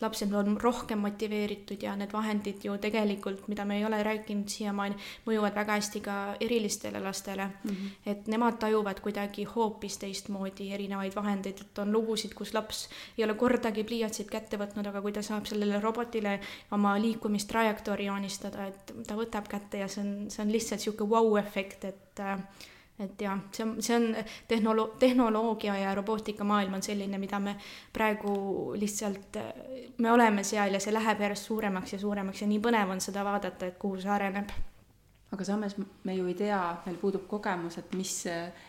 lapsed on rohkem motiveeritud ja need vahendid ju tegelikult, mida me ei ole rääkinud siiamaani, mõjuvad väga hästi ka erilistele lastele mm. -hmm. et nemad tajuvad kuidagi hoopis teistmoodi erinevaid vahendeid, et on lugusid, kus laps ei ole kordagi pliiatsit kätte võtnud, aga kui ta saab sellele robotile oma liikumistrajektoori joonistada, et ta võtab kätte ja see on, see on lihtsalt niisugune vau-efekt, et äh, et jah, see on, see on tehnolo-, tehnoloogia ja robootikamaailm on selline, mida me praegu lihtsalt, me oleme seal ja see läheb järjest suuremaks ja suuremaks ja nii põnev on seda vaadata, et kuhu see areneb aga samas me ju ei tea, meil puudub kogemus, et mis,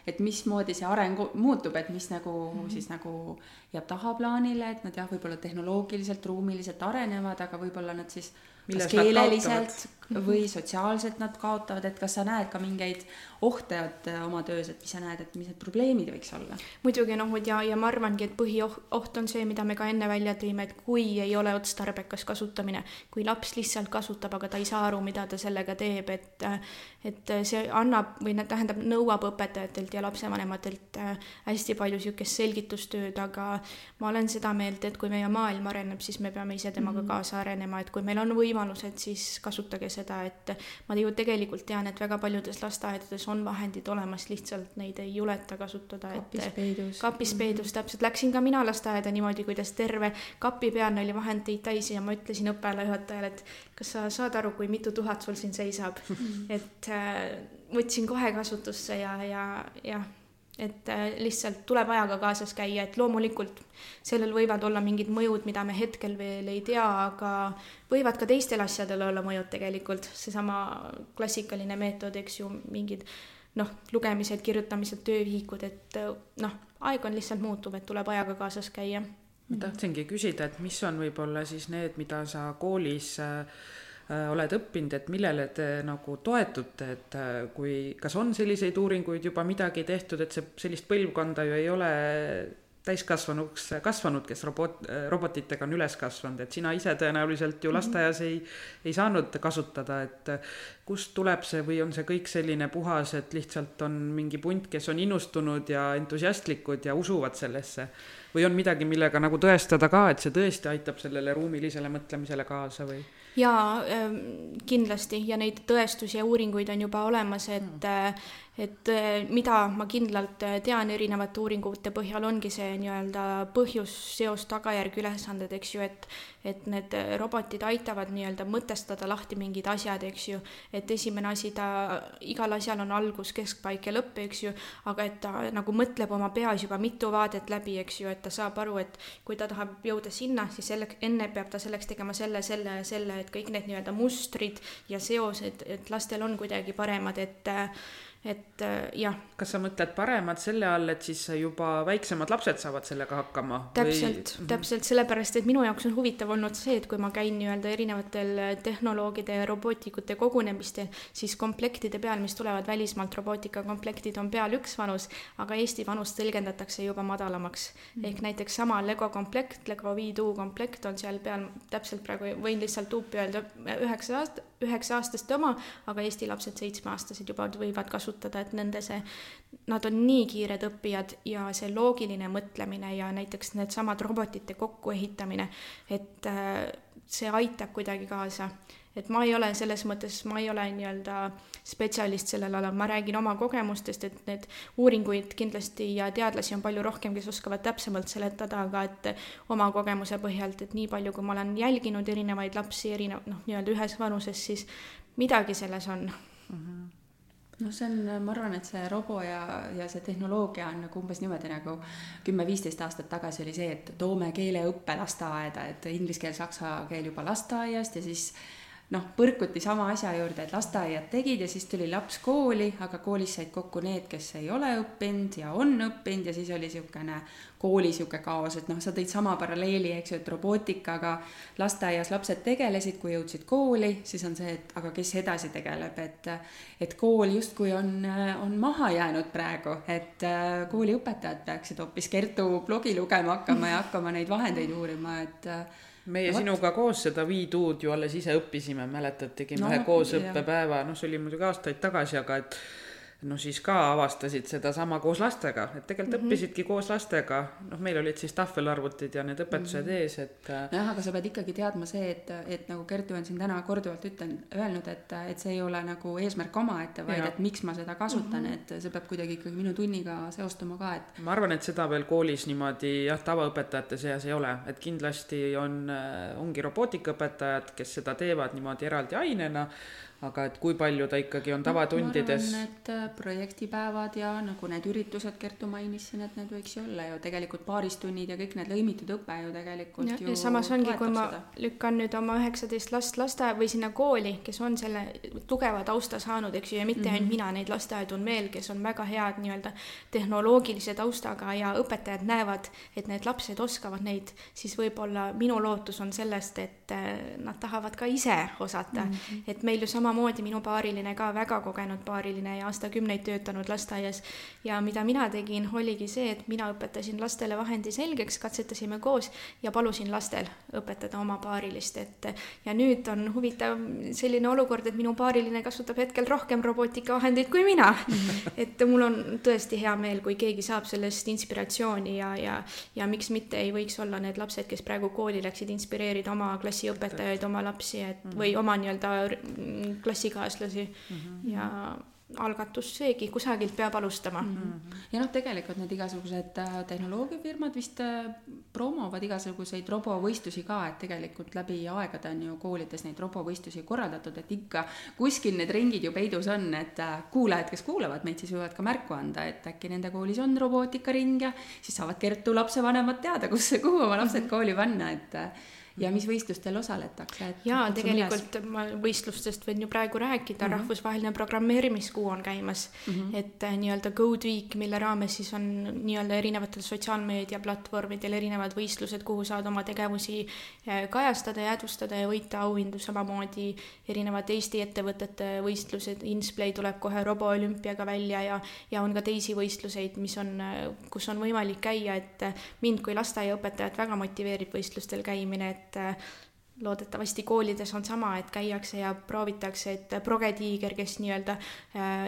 et mismoodi see areng muutub, et mis nagu mm -hmm. siis nagu jääb tahaplaanile, et nad jah, võib-olla tehnoloogiliselt, ruumiliselt arenevad, aga võib-olla nad siis kas keeleliselt või sotsiaalselt nad kaotavad, et kas sa näed ka mingeid ohte et oma töös, et mis sa näed, et mis need probleemid võiks olla? muidugi noh, ja, ja ma arvangi, et põhioht on see, mida me ka enne välja tõime, et kui ei ole otstarbekas kasutamine, kui laps lihtsalt kasutab, aga ta ei saa aru, mida ta sellega teeb, et et see annab või tähendab, nõuab õpetajatelt ja lapsevanematelt äh, hästi palju niisugust selgitustööd, aga ma olen seda meelt, et kui meie maailm areneb, siis me peame ise temaga -hmm. kaasa arenema, et kui meil on võimalused, siis kasutage seda, et ma ju tegelikult tean, et väga paljudes lasteaedades on vahendid olemas, lihtsalt neid ei juleta kasutada. kapis peidus. kapis peidus mm, -hmm. täpselt, läksin ka mina lasteaeda niimoodi, kuidas terve kapipealne oli vahendeid täis ja ma ütlesin õppealajuhatajale, et kas sa saad aru, kui mitu tuhat sul siin seisab mm, -hmm. et äh, võtsin kohe kasutusse ja, ja jah et äh, lihtsalt tuleb ajaga kaasas käia, et loomulikult sellel võivad olla mingid mõjud, mida me hetkel veel ei tea, aga võivad ka teistel asjadel olla mõjud tegelikult, seesama klassikaline meetod, eks ju, mingid noh, lugemised, kirjutamised, töövihikud, et noh, aeg on lihtsalt muutuv, et tuleb ajaga kaasas käia. ma tahtsingi küsida, et mis on võib-olla siis need, mida sa koolis äh, Äh, oled õppinud, et millele te nagu toetute, et äh, kui, kas on selliseid uuringuid juba midagi tehtud, et see sellist põlvkonda ju ei ole täiskasvanuks kasvanud, kes robot, robotitega on üles kasvanud, et sina ise tõenäoliselt ju mhm. lasteaias ei, ei saanud kasutada, et kust tuleb see või on see kõik selline puhas, et lihtsalt on mingi punt, kes on innustunud ja entusiastlikud ja usuvad sellesse? Või on midagi, millega nagu tõestada ka, et see tõesti aitab sellele ruumilisele mõtlemisele kaasa või? jaa, ähm, kindlasti ja neid tõestusi ja uuringuid on juba olemas, et mm et äh, mida ma kindlalt äh, tean erinevate uuringute põhjal, ongi see nii-öelda põhjus, seos, tagajärg, ülesanded, eks ju, et et need äh, robotid aitavad nii-öelda mõtestada lahti mingid asjad, eks ju, et esimene asi, ta, igal asjal on algus, keskpaik ja lõpp, eks ju, aga et ta nagu mõtleb oma peas juba mitu vaadet läbi, eks ju, et ta saab aru, et kui ta tahab jõuda sinna, siis selleks, enne peab ta selleks tegema selle, selle ja selle, et kõik need nii-öelda mustrid ja seosed, et lastel on kuidagi paremad, et et äh, jah. kas sa mõtled paremad selle all, et siis juba väiksemad lapsed saavad sellega hakkama? täpselt või..., täpselt sellepärast, et minu jaoks on huvitav olnud see, et kui ma käin nii-öelda erinevatel tehnoloogide ja robootikute kogunemistel, siis komplektide peal, mis tulevad välismaalt, robootikakomplektid on peal üks vanus, aga Eesti vanust tõlgendatakse juba madalamaks mm. -hmm. ehk näiteks sama Lego komplekt, Lego V2 komplekt on seal peal, täpselt praegu võin lihtsalt tuupi öelda, üheksa aasta, üheksa aastaste oma, aga Eesti lapsed seitsmeaastased juba võivad kasutada kasutada, et nende see, nad on nii kiired õppijad ja see loogiline mõtlemine ja näiteks needsamad robotite kokkuehitamine, et äh, see aitab kuidagi kaasa. Et ma ei ole selles mõttes, ma ei ole nii-öelda spetsialist sellel alal, ma räägin oma kogemustest, et need uuringuid kindlasti ja teadlasi on palju rohkem, kes oskavad täpsemalt seletada, aga et oma kogemuse põhjalt, et nii palju, kui ma olen jälginud erinevaid lapsi erinev-, noh, nii-öelda ühes vanuses, siis midagi selles on mm. -hmm noh, see on, ma arvan, et see robo ja, ja see tehnoloogia on nagu umbes niimoodi nagu kümme-viisteist aastat tagasi oli see, et toome keeleõppe lasteaeda, et inglise keel, saksa keel juba lasteaiast ja siis noh, põrkuti sama asja juurde, et lasteaiad tegid ja siis tuli laps kooli, aga koolis said kokku need, kes ei ole õppinud ja on õppinud ja siis oli niisugune kooli niisugune kaos, et noh, sa tõid sama paralleeli, eks ju, et robootikaga lasteaias lapsed tegelesid, kui jõudsid kooli, siis on see, et aga kes edasi tegeleb, et et kool justkui on, on maha jäänud praegu, et kooliõpetajad peaksid hoopis Kertu blogi lugema hakkama ja hakkama neid vahendeid uurima, et meie no, sinuga koos seda viiduud ju alles ise õppisime, mäletad, tegime no, ühe koosõppepäeva, noh, see oli muidugi aastaid tagasi, aga et no siis ka avastasid sedasama koos lastega, et tegelikult mm -hmm. õppisidki koos lastega, noh, meil olid siis tahvelarvutid ja need õpetused mm -hmm. ees, et. Äh, jah, aga sa pead ikkagi teadma see, et, et nagu Kertu on siin täna korduvalt ütlen, öelnud, et, et see ei ole nagu eesmärk omaette, vaid ja. et miks ma seda kasutan mm, -hmm. et see peab kuidagi ikkagi minu tunniga seostuma ka, et. ma arvan, et seda veel koolis niimoodi jah, tavaõpetajate seas ei ole, et kindlasti on, äh, ongi robootikaõpetajad, kes seda teevad niimoodi eraldi ainena aga et kui palju ta ikkagi on tavatundides no,? Need äh, projektipäevad ja nagu need üritused, Kertu mainis siin, et need võiks ju olla ju tegelikult paaristunnid ja kõik need lõimitud õpe ju tegelikult ja, ju ja samas ongi, kui ma seda. lükkan nüüd oma üheksateist last lasteaeda või sinna kooli, kes on selle tugeva tausta saanud, eks ju, ja mitte mm -hmm. ainult mina, neid lasteaedu on veel, kes on väga head nii-öelda tehnoloogilise taustaga ja õpetajad näevad, et need lapsed oskavad neid, siis võib-olla minu lootus on sellest, et äh, nad tahavad ka ise osata mm, -hmm. et meil ju sama samamoodi minu paariline ka väga kogenud paariline ja aastakümneid töötanud lasteaias. ja mida mina tegin, oligi see, et mina õpetasin lastele vahendi selgeks, katsetasime koos ja palusin lastel õpetada oma paarilist, et ja nüüd on huvitav selline olukord, et minu paariline kasutab hetkel rohkem robootikavahendeid kui mina. *laughs* Et mul on tõesti hea meel, kui keegi saab sellest inspiratsiooni ja, ja, ja miks mitte ei võiks olla need lapsed, kes praegu kooli läksid, inspireerida oma klassiõpetajaid, oma lapsi, et või oma nii-öelda klassikaaslasi mm -hmm. ja algatus seegi, kusagilt peab alustama mm. -hmm. ja noh, tegelikult need igasugused äh, tehnoloogiafirmad vist äh, promovad igasuguseid robovõistlusi ka, et tegelikult läbi aegade on ju koolides neid robovõistlusi korraldatud, et ikka kuskil need ringid ju peidus on, et äh, kuulajad, kes kuulavad meid, siis võivad ka märku anda, et äkki nende koolis on robootikaring ja siis saavad Kertu lapsevanemad teada, kus, kuhu oma lapsed mhm. kooli panna, et ja mis võistlustel osaletakse? jaa, tegelikult ma võistlustest võin ju praegu rääkida mm, -hmm. rahvusvaheline programmeerimiskuu on käimas mm, -hmm. et äh, nii-öelda Code Week, mille raames siis on nii-öelda erinevatel sotsiaalmeediaplatvormidel erinevad võistlused, kuhu saad oma tegevusi äh, kajastada, jäädvustada ja võita auhindu, samamoodi erinevad Eesti ettevõtete võistlused, Insplay tuleb kohe roboolümpiaga välja ja, ja on ka teisi võistluseid, mis on, äh, kus on võimalik käia, et mind kui lasteaiaõpetajat väga motiveerib võistlustel käimine, et et loodetavasti koolides on sama, et käiakse ja proovitakse, et progetiiger, kes nii-öelda äh,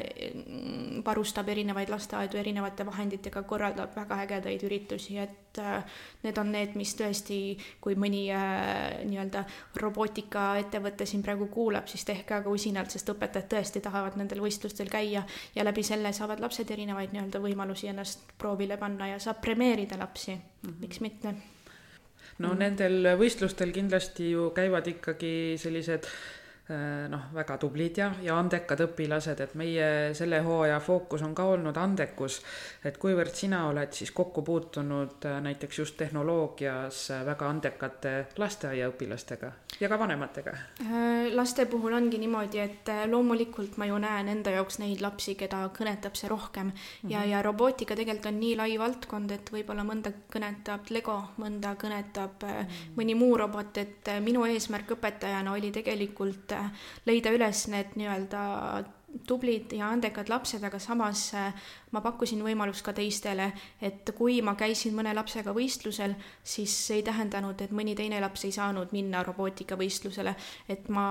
varustab erinevaid lasteaedu erinevate vahenditega, korraldab väga ägedaid üritusi, et äh, need on need, mis tõesti, kui mõni äh, nii-öelda robootikaettevõte siin praegu kuulab, siis tehke aga usinalt, sest õpetajad tõesti tahavad nendel võistlustel käia ja läbi selle saavad lapsed erinevaid nii-öelda võimalusi ennast proovile panna ja saab premeerida lapsi mm, -hmm. miks mitte no mm. nendel võistlustel kindlasti ju käivad ikkagi sellised noh, väga tublid ja, ja andekad õpilased, et meie selle hooaja fookus on ka olnud andekus. et kuivõrd sina oled siis kokku puutunud äh, näiteks just tehnoloogias äh, väga andekate lasteaiaõpilastega ja ka vanematega? laste puhul ongi niimoodi, et loomulikult ma ju näen enda jaoks neid lapsi, keda kõnetab see rohkem mm -hmm. ja, ja robootika tegelikult on nii lai valdkond, et võib-olla mõnda kõnetab Lego, mõnda kõnetab mm -hmm. mõni muu robot, et minu eesmärk õpetajana oli tegelikult leida üles need nii-öelda tublid ja andekad lapsed, aga samas äh, ma pakkusin võimalust ka teistele, et kui ma käisin mõne lapsega võistlusel, siis see ei tähendanud, et mõni teine laps ei saanud minna robootikavõistlusele, et ma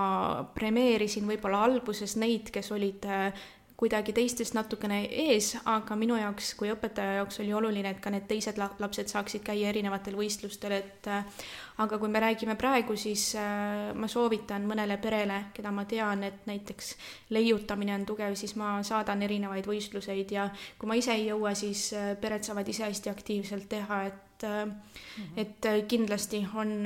premeerisin võib-olla alguses neid, kes olid äh, kuidagi teistest natukene ees, aga minu jaoks kui õpetaja jaoks oli oluline, et ka need teised lapsed saaksid käia erinevatel võistlustel, et äh, aga kui me räägime praegu, siis äh, ma soovitan mõnele perele, keda ma tean, et näiteks leiutamine on tugev, siis ma saadan erinevaid võistluseid ja kui ma ise ei jõua, siis äh, pered saavad ise hästi aktiivselt teha, et -hmm. et kindlasti on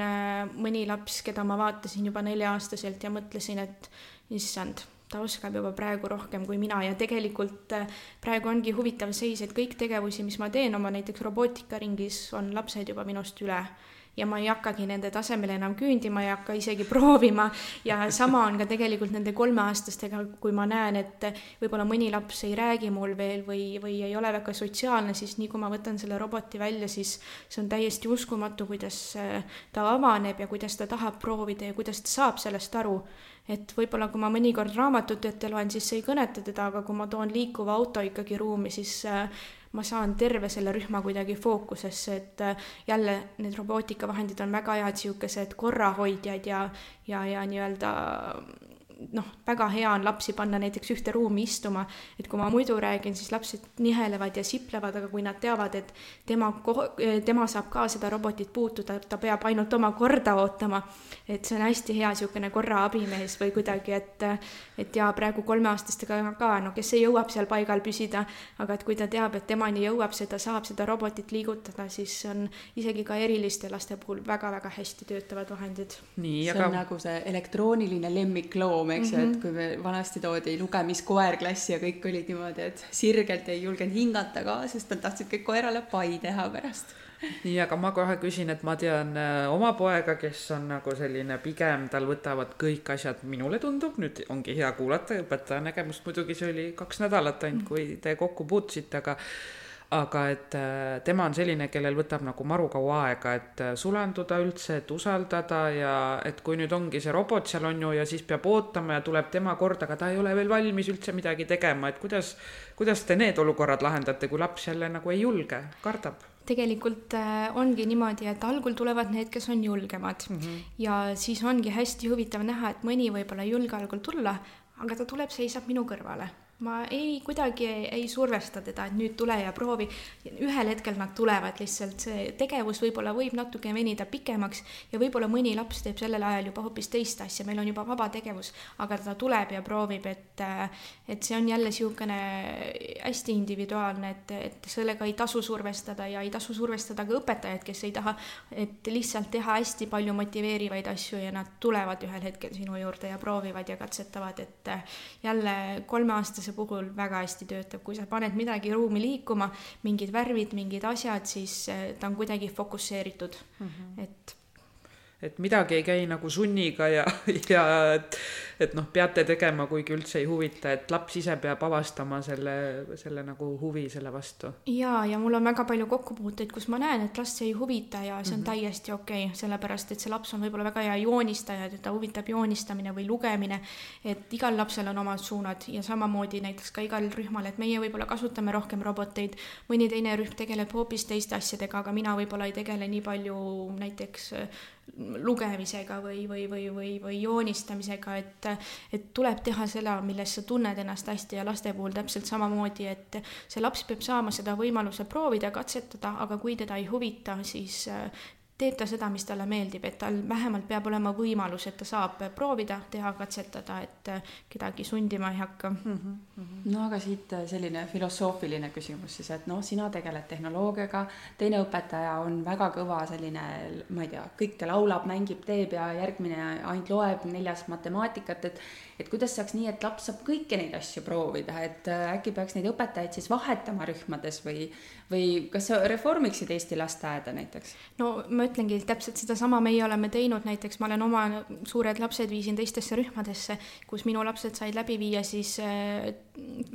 mõni laps, keda ma vaatasin juba nelja-aastaselt ja mõtlesin, et issand ta oskab juba praegu rohkem kui mina ja tegelikult äh, praegu ongi huvitav seis, et kõik tegevusi, mis ma teen oma näiteks robootikaringis, on lapsed juba minust üle. Ja ma ei hakkagi nende tasemele enam küündima, ei hakka isegi *laughs* proovima. Ja sama on ka tegelikult nende kolmeaastastega, kui ma näen, et võib-olla mõni laps ei räägi mul veel või, või ei ole väga sotsiaalne, siis nii kui ma võtan selle roboti välja, siis see on täiesti uskumatu, kuidas äh, ta avaneb ja kuidas ta tahab proovida ja kuidas ta saab sellest aru et võib-olla kui ma mõnikord raamatut ette loen, siis see ei kõneta teda, aga kui ma toon liikuva auto ikkagi ruumi, siis äh, ma saan terve selle rühma kuidagi fookusesse, et äh, jälle need robootikavahendid on väga head niisugused korrahoidjad ja, ja, ja nii-öelda noh, väga hea on lapsi panna näiteks ühte ruumi istuma, et kui ma muidu räägin, siis lapsed nihelevad ja siplevad, aga kui nad teavad, et tema, tema saab ka seda robotit puutuda, ta peab ainult oma korda ootama, et see on hästi hea niisugune korra abimees või kuidagi, et et ja praegu kolmeaastastega ka, no kes ei jõuab seal paigal püsida, aga et kui ta teab, et temani jõuab see, ta saab seda robotit liigutada, siis on isegi ka eriliste laste puhul väga-väga hästi töötavad vahendid. nii, aga see on nagu see elektrooniline lemmikloom, loom, eks ju mm -hmm., et kui me vanasti toodi lugemiskoer klassi ja kõik olid niimoodi, et sirgelt ei julgenud hingata ka, sest nad tahtsid kõik koerale pai teha pärast nii, aga ma kohe küsin, et ma tean äh, oma poega, kes on nagu selline pigem, tal võtavad kõik asjad, minule tundub, nüüd ongi hea kuulata, õpetaja nägemust muidugi see oli kaks nädalat ainult, kui te kokku puutusite, aga aga et äh, tema on selline, kellel võtab nagu maru kaua aega, et äh, sulanduda üldse, et usaldada ja et kui nüüd ongi see robot seal on ju ja siis peab ootama ja tuleb tema kord, aga ta ei ole veel valmis üldse midagi tegema, et kuidas, kuidas te need olukorrad lahendate, kui laps jälle nagu ei julge, kardab? tegelikult äh, ongi niimoodi, et algul tulevad need, kes on julgemad mm -hmm. ja siis ongi hästi huvitav näha, et mõni võib-olla ei julge algul tulla, aga ta tuleb, seisab minu kõrvale ma ei, kuidagi ei, ei survesta teda, et nüüd tule ja proovi. ühel hetkel nad tulevad lihtsalt, see tegevus võib-olla võib natuke venida pikemaks ja võib-olla mõni laps teeb sellel ajal juba hoopis teist asja, meil on juba vaba tegevus, aga ta tuleb ja proovib, et, et see on jälle niisugune hästi individuaalne, et, et sellega ei tasu survestada ja ei tasu survestada ka õpetajaid, kes ei taha, et lihtsalt teha hästi palju motiveerivaid asju ja nad tulevad ühel hetkel sinu juurde ja proovivad ja katsetavad, et jälle kolmeaastase see puhul väga hästi töötab, kui sa paned midagi ruumi liikuma, mingid värvid, mingid asjad, siis eh, ta on kuidagi fokusseeritud mm, -hmm. et et midagi ei käi nagu sunniga ja, *laughs* ja et, et noh, peate tegema, kuigi üldse ei huvita, et laps ise peab avastama selle, selle nagu huvi selle vastu. ja, ja mul on väga palju kokkupuuteid, kus ma näen, et last see ei huvita ja see on mm -hmm. täiesti okei okay,, sellepärast et see laps on võib-olla väga hea joonistaja, teda huvitab joonistamine või lugemine, et igal lapsel on omad suunad ja samamoodi näiteks ka igal rühmal, et meie võib-olla kasutame rohkem roboteid, mõni teine rühm tegeleb hoopis teiste asjadega, aga mina võib-olla ei tegele nii palju näiteks lugemisega või, või, või, või, või joonistamisega, et, et tuleb teha seda, milles sa tunned ennast hästi ja laste puhul täpselt samamoodi, et see laps peab saama seda võimaluse proovida, katsetada, aga kui teda ei huvita, siis teeb ta seda, mis talle meeldib, et tal vähemalt peab olema võimalus, et ta saab proovida, teha, katsetada, et kedagi sundima ei hakka mm. -hmm. no aga siit selline filosoofiline küsimus siis, et noh, sina tegeled tehnoloogiaga, teine õpetaja on väga kõva selline, ma ei tea, kõike laulab, mängib, teeb ja järgmine ainult loeb, neljas matemaatikat, et et kuidas saaks nii, et laps saab kõiki neid asju proovida, et äkki peaks neid õpetajaid siis vahetama rühmades või, või kas sa reformiksid Eesti lasteaeda näiteks? no ma ütlengi, täpselt sedasama meie oleme teinud, näiteks ma olen oma suured lapsed viisin teistesse rühmadesse, kus minu lapsed said läbi viia siis äh,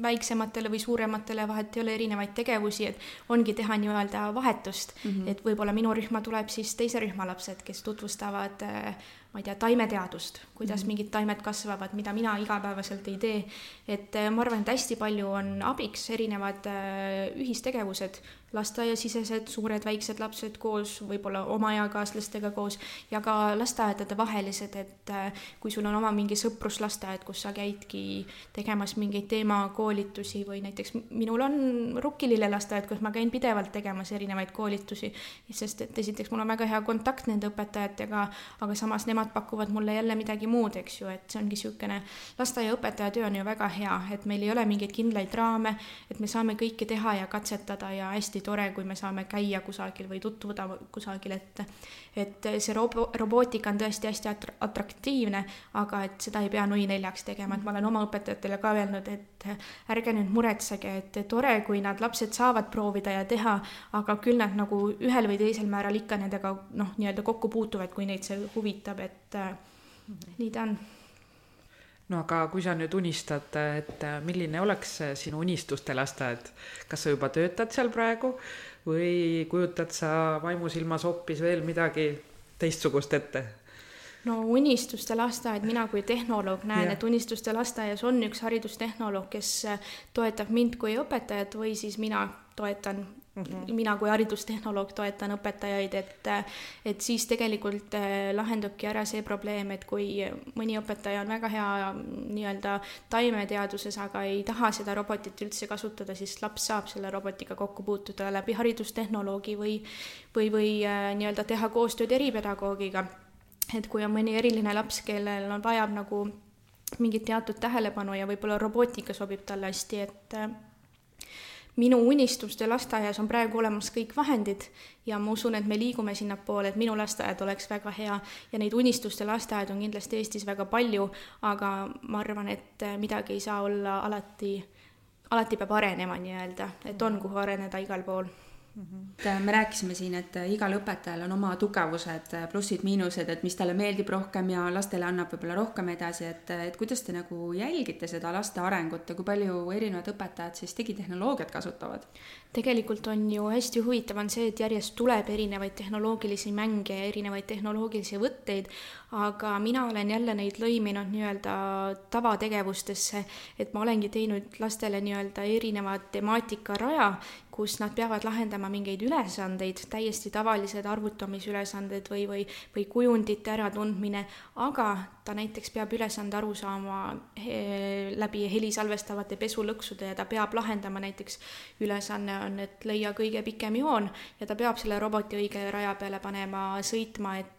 väiksematele või suurematele, vahet ei ole, erinevaid tegevusi, et ongi teha nii-öelda vahetust mm, -hmm. et võib-olla minu rühma tuleb siis teise rühma lapsed, kes tutvustavad äh, ma ei tea, taimeteadust, kuidas mm -hmm. mingid taimed kasvavad, mida mina igapäevaselt ei tee. et äh, ma arvan, et hästi palju on abiks erinevad äh, ühistegevused, lasteaiasisesed, suured-väiksed lapsed koos, võib-olla oma eakaaslastega koos ja ka lasteaedade vahelised, et äh, kui sul on oma mingi sõpruslasteaed, kus sa käidki tegemas mingeid teemakoolitusi või näiteks minul on Rukkilille lasteaed, kus ma käin pidevalt tegemas erinevaid koolitusi, sest et esiteks mul on väga hea kontakt nende õpetajatega, aga samas nemad pakuvad mulle jälle midagi muud, eks ju, et see ongi niisugune, lasteaiaõpetaja töö on ju väga hea, et meil ei ole mingeid kindlaid raame, et me saame kõike teha ja katsetada ja hästi tore, kui me saame käia kusagil või tutvuda kusagil, et et see robo-, robootika on tõesti hästi atraktiivne, aga et seda ei pea nui neljaks tegema, et ma olen oma õpetajatele ka öelnud, et ärge nüüd muretsege, et tore, kui nad, lapsed saavad proovida ja teha, aga küll nad nagu ühel või teisel määral ikka nendega noh, nii-öelda kokku puutuvad, kui neid see huvitab, et -hmm. nii ta on no aga kui sa nüüd unistad, et milline oleks sinu unistuste lasteaed, kas sa juba töötad seal praegu või kujutad sa vaimusilmas hoopis veel midagi teistsugust ette? no unistuste lasteaed, mina kui tehnoloog näen, et unistuste lasteaias on üks haridustehnoloog, kes toetab mind kui õpetajat või siis mina toetan Mm -hmm. mina kui haridustehnoloog toetan õpetajaid, et, et siis tegelikult eh, lahendubki ära see probleem, et kui mõni õpetaja on väga hea nii-öelda taimeteaduses, aga ei taha seda robotit üldse kasutada, siis laps saab selle robotiga kokku puutuda läbi haridustehnoloogi või, või, või eh, nii-öelda teha koostööd eripedagoogiga. et kui on mõni eriline laps, kellel on, vajab nagu mingit teatud tähelepanu ja võib-olla robootika sobib talle hästi, et minu unistuste lasteaias on praegu olemas kõik vahendid ja ma usun, et me liigume sinnapoole, et minu lasteaed oleks väga hea. Ja neid unistuste lasteaedu on kindlasti Eestis väga palju, aga ma arvan, et midagi ei saa olla alati, alati peab arenema nii-öelda, et on, kuhu areneda igal pool et me rääkisime siin, et igal õpetajal on oma tugevused, plussid-miinused, et mis talle meeldib rohkem ja lastele annab võib-olla rohkem edasi, et, et kuidas te nagu jälgite seda laste arengut ja kui palju erinevad õpetajad siis digitehnoloogiat kasutavad? Tegelikult on ju hästi huvitav on see, et järjest tuleb erinevaid tehnoloogilisi mänge ja erinevaid tehnoloogilisi võtteid, aga mina olen jälle neid lõiminud nii-öelda tavategevustesse, et ma olengi teinud lastele nii-öelda erineva temaatikaraja, kus nad peavad lahendama mingeid ülesandeid, täiesti tavalised arvutamisülesanded või, või, või kujundite äratundmine, aga ta näiteks peab ülesande aru saama he, läbi heli salvestavate pesulõksude ja ta peab lahendama näiteks, ülesanne on, et leia kõige pikem joon ja ta peab selle roboti õige raja peale panema sõitma, et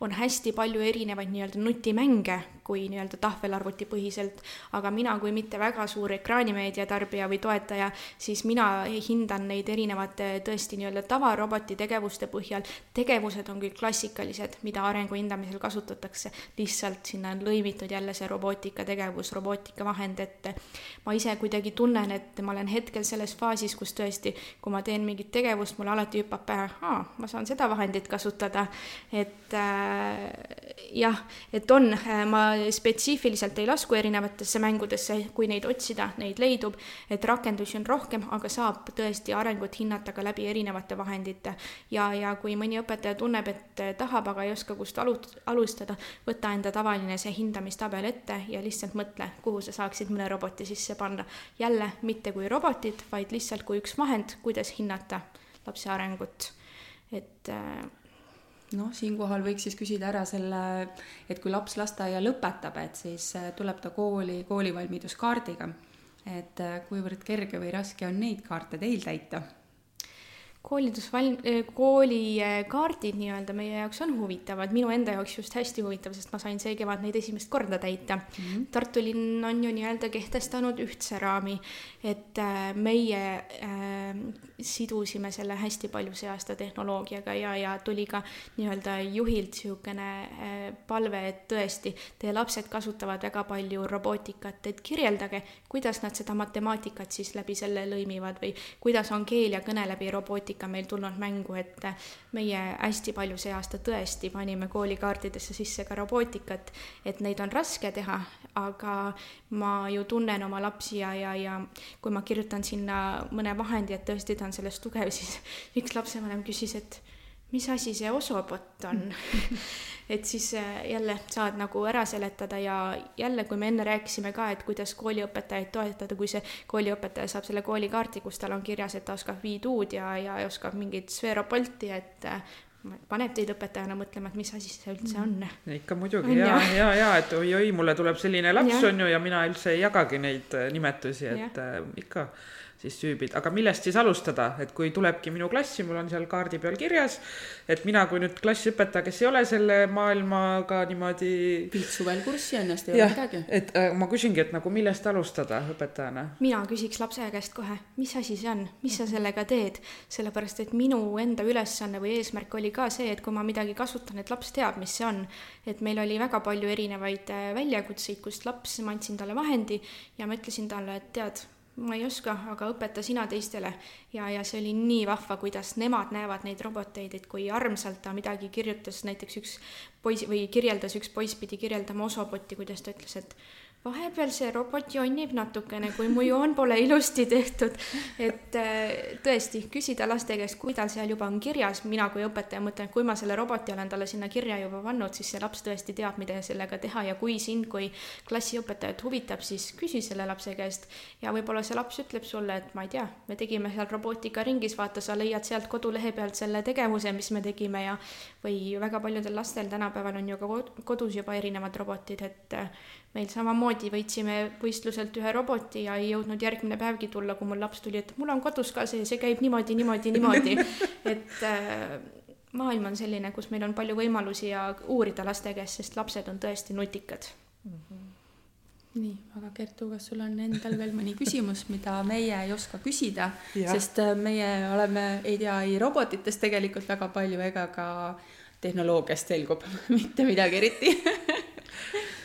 on hästi palju erinevaid nii-öelda nutimänge, kui nii-öelda tahvelarvuti põhiselt, aga mina kui mitte väga suur ekraanimeedia tarbija või toetaja, siis mina hindan neid erinevate tõesti nii-öelda tavaroboti tegevuste põhjal. tegevused on küll klassikalised, mida arengu hindamisel kasutatakse, lihtsalt sinna on lõimitud jälle see robootika tegevus, robootika vahend, et ma ise kuidagi tunnen, et ma olen hetkel selles faasis, kus tõesti, kui ma teen mingit tegevust, mul alati hüppab pähe, aa, ma saan seda vahendit kasutada, et äh, jah, et on, ma spetsiifiliselt ei lasku erinevatesse mängudesse, kui neid otsida, neid leidub, et rakendusi on rohkem, aga saab tõesti arengut hinnata ka läbi erinevate vahendite. ja, ja kui mõni õpetaja tunneb, et tahab, aga ei oska, kust alu-, alustada, võta enda tavaline see hindamistabel ette ja lihtsalt mõtle, kuhu sa saaksid mõne roboti sisse panna. jälle mitte kui robotid, vaid lihtsalt kui üks vahend, kuidas hinnata lapse arengut, et äh, noh, siinkohal võiks siis küsida ära selle, et kui laps lasteaia lõpetab, et siis äh, tuleb ta kooli koolivalmiduskaardiga. et äh, kuivõrd kerge või raske on neid kaarte teil täita koolidusval-, eh, koolikaardid nii-öelda meie jaoks on huvitavad, minu enda jaoks just hästi huvitav, sest ma sain see kevad neid esimest korda täita mm. -hmm. Tartu linn on ju nii-öelda kehtestanud ühtse raami, et äh, meie äh, sidusime selle hästi palju see aasta tehnoloogiaga ja, ja tuli ka nii-öelda juhilt niisugune äh, palve, et tõesti, teie lapsed kasutavad väga palju robootikat, et kirjeldage, kuidas nad seda matemaatikat siis läbi selle lõimivad või kuidas on keel ja kõne läbi robootika matemaatikaga meil tulnud mängu, et meie hästi palju see aasta tõesti panime koolikaartidesse sisse ka robootikat, et neid on raske teha, aga ma ju tunnen oma lapsi ja, ja, ja kui ma kirjutan sinna mõne vahendi, et tõesti ta on selles tugev, *laughs* siis üks lapsevanem küsis, et mis asi see osobot on *laughs* et siis äh, jälle saad nagu ära seletada ja jälle, kui me enne rääkisime ka, et kuidas kooliõpetajaid toetada, kui see kooliõpetaja saab selle koolikaardi, kus tal on kirjas, et ta oskab viiduud ja, ja oskab mingit sfeeropolti, et äh, paneb teid õpetajana mõtlema, et mis asi see üldse on. ikka muidugi on, ja, ja, ja et oi-oi, mulle tuleb selline laps ja. on ju ja mina üldse ei jagagi neid äh, nimetusi, et ja. äh, ikka siis süübid, aga millest siis alustada, et kui tulebki minu klassi, mul on seal kaardi peal kirjas, et mina kui nüüd klassiõpetaja, kes ei ole selle maailmaga niimoodi viid suvel kurssi ennast, ei ole midagi. et äh, ma küsingi, et nagu millest alustada õpetajana? mina küsiks lapse käest kohe, mis asi see on, mis sa sellega teed, sellepärast et minu enda ülesanne või eesmärk oli ka see, et kui ma midagi kasutan, et laps teab, mis see on. et meil oli väga palju erinevaid äh, väljakutseid, kust laps, ma andsin talle vahendi ja ma ütlesin talle, et tead ma ei oska, aga õpeta sina teistele. ja, ja see oli nii vahva, kuidas nemad näevad neid roboteid, et kui armsalt ta midagi kirjutas, näiteks üks poiss või kirjeldas, üks poiss pidi kirjeldama osobotti, kuidas ta ütles, et vahepeal see robot jonnib natukene, kui mu joon pole ilusti tehtud. et äh, tõesti, küsida laste käest, kui tal seal juba on kirjas, mina kui õpetaja mõtlen, et kui ma selle roboti olen talle sinna kirja juba pannud, siis see laps tõesti teab, mida sellega teha ja kui sind kui klassiõpetajat huvitab, siis küsi selle lapse käest. ja võib-olla see laps ütleb sulle, et ma ei tea, me tegime seal robootikaringis, vaata, sa leiad sealt kodulehe pealt selle tegevuse, mis me tegime ja või väga paljudel lastel tänapäeval on ju ka kodus juba erinevad robotid, et meil samamoodi võitsime võistluselt ühe roboti ja ei jõudnud järgmine päevgi tulla, kui mul laps tuli, et mul on kodus ka see, see käib niimoodi, niimoodi, niimoodi. *laughs* et äh, maailm on selline, kus meil on palju võimalusi ja uurida laste käest, sest lapsed on tõesti nutikad mm. -hmm nii, aga Kertu, kas sul on endal veel mõni küsimus, mida meie ei oska küsida, sest äh, meie oleme, ei tea ei robotitest tegelikult väga palju ega ka tehnoloogiast selgub *laughs* mitte midagi eriti *laughs*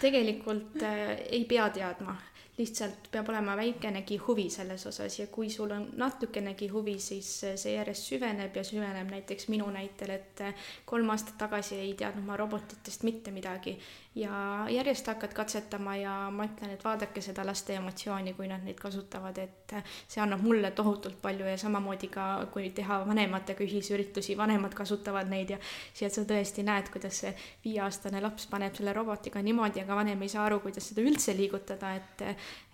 tegelikult äh, ei pea teadma, lihtsalt peab olema väikenegi huvi selles osas ja kui sul on natukenegi huvi, siis äh, see järjest süveneb ja süveneb näiteks minu näitel, et äh, kolm aastat tagasi ei teadnud ma robotitest mitte midagi ja järjest hakkad katsetama ja ma ütlen, et vaadake seda laste emotsiooni, kui nad neid kasutavad, et see annab mulle tohutult palju ja samamoodi ka, kui teha vanematega ühisüritusi, vanemad kasutavad neid ja siis sa tõesti näed, kuidas see viieaastane laps paneb selle robotiga niimoodi, aga vanem ei saa aru, kuidas seda üldse liigutada, et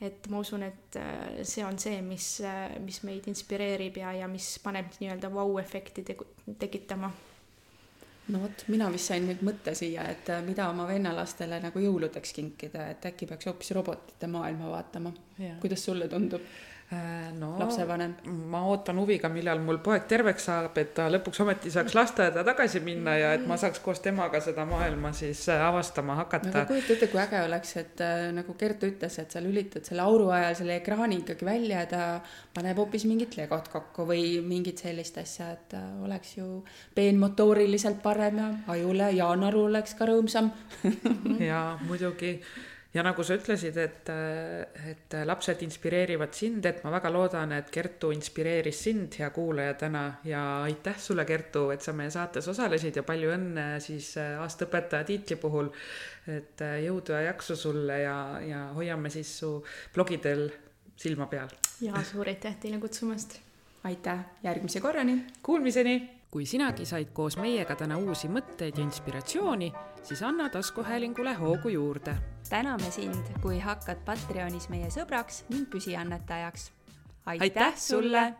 et ma usun, et see on see, mis, mis meid inspireerib ja, ja mis paneb nii-öelda vau-efekti tekitama no vot, mina vist sain nüüd mõtte siia, et äh, mida oma vennalastele nagu jõuludeks kinkida, et äkki peaks hoopis robotite maailma vaatama. kuidas sulle tundub? Äh, no lapsevanem. ma ootan huviga, millal mul poeg terveks saab, et ta lõpuks ometi saaks lasteaeda tagasi minna ja et ma saaks koos temaga seda maailma siis äh, avastama hakata. aga kujuta ette, kui äge oleks, et äh, nagu Gert ütles, et sa lülitad selle auru ajal selle ekraani ikkagi välja ja ta paneb hoopis mingit legot kokku või mingit sellist asja, et oleks ju peenmotooriliselt parem ja ajule, Jaan Aru oleks ka rõõmsam *laughs* jaa, muidugi ja nagu sa ütlesid, et, et lapsed inspireerivad sind, et ma väga loodan, et Kertu inspireeris sind, hea kuulaja, täna ja aitäh sulle, Kertu, et sa meie saates osalesid ja palju õnne siis aasta õpetaja tiitli puhul. et jõudu ja jaksu sulle ja, ja hoiame siis su blogidel silma peal. ja suur aitäh teile kutsumast. aitäh, järgmise korrani. Kuulmiseni kui sinagi said koos meiega täna uusi mõtteid ja inspiratsiooni, siis anna taskuhäälingule hoogu juurde. täname sind, kui hakkad Patreonis meie sõbraks ning püsiannetajaks. aitäh sulle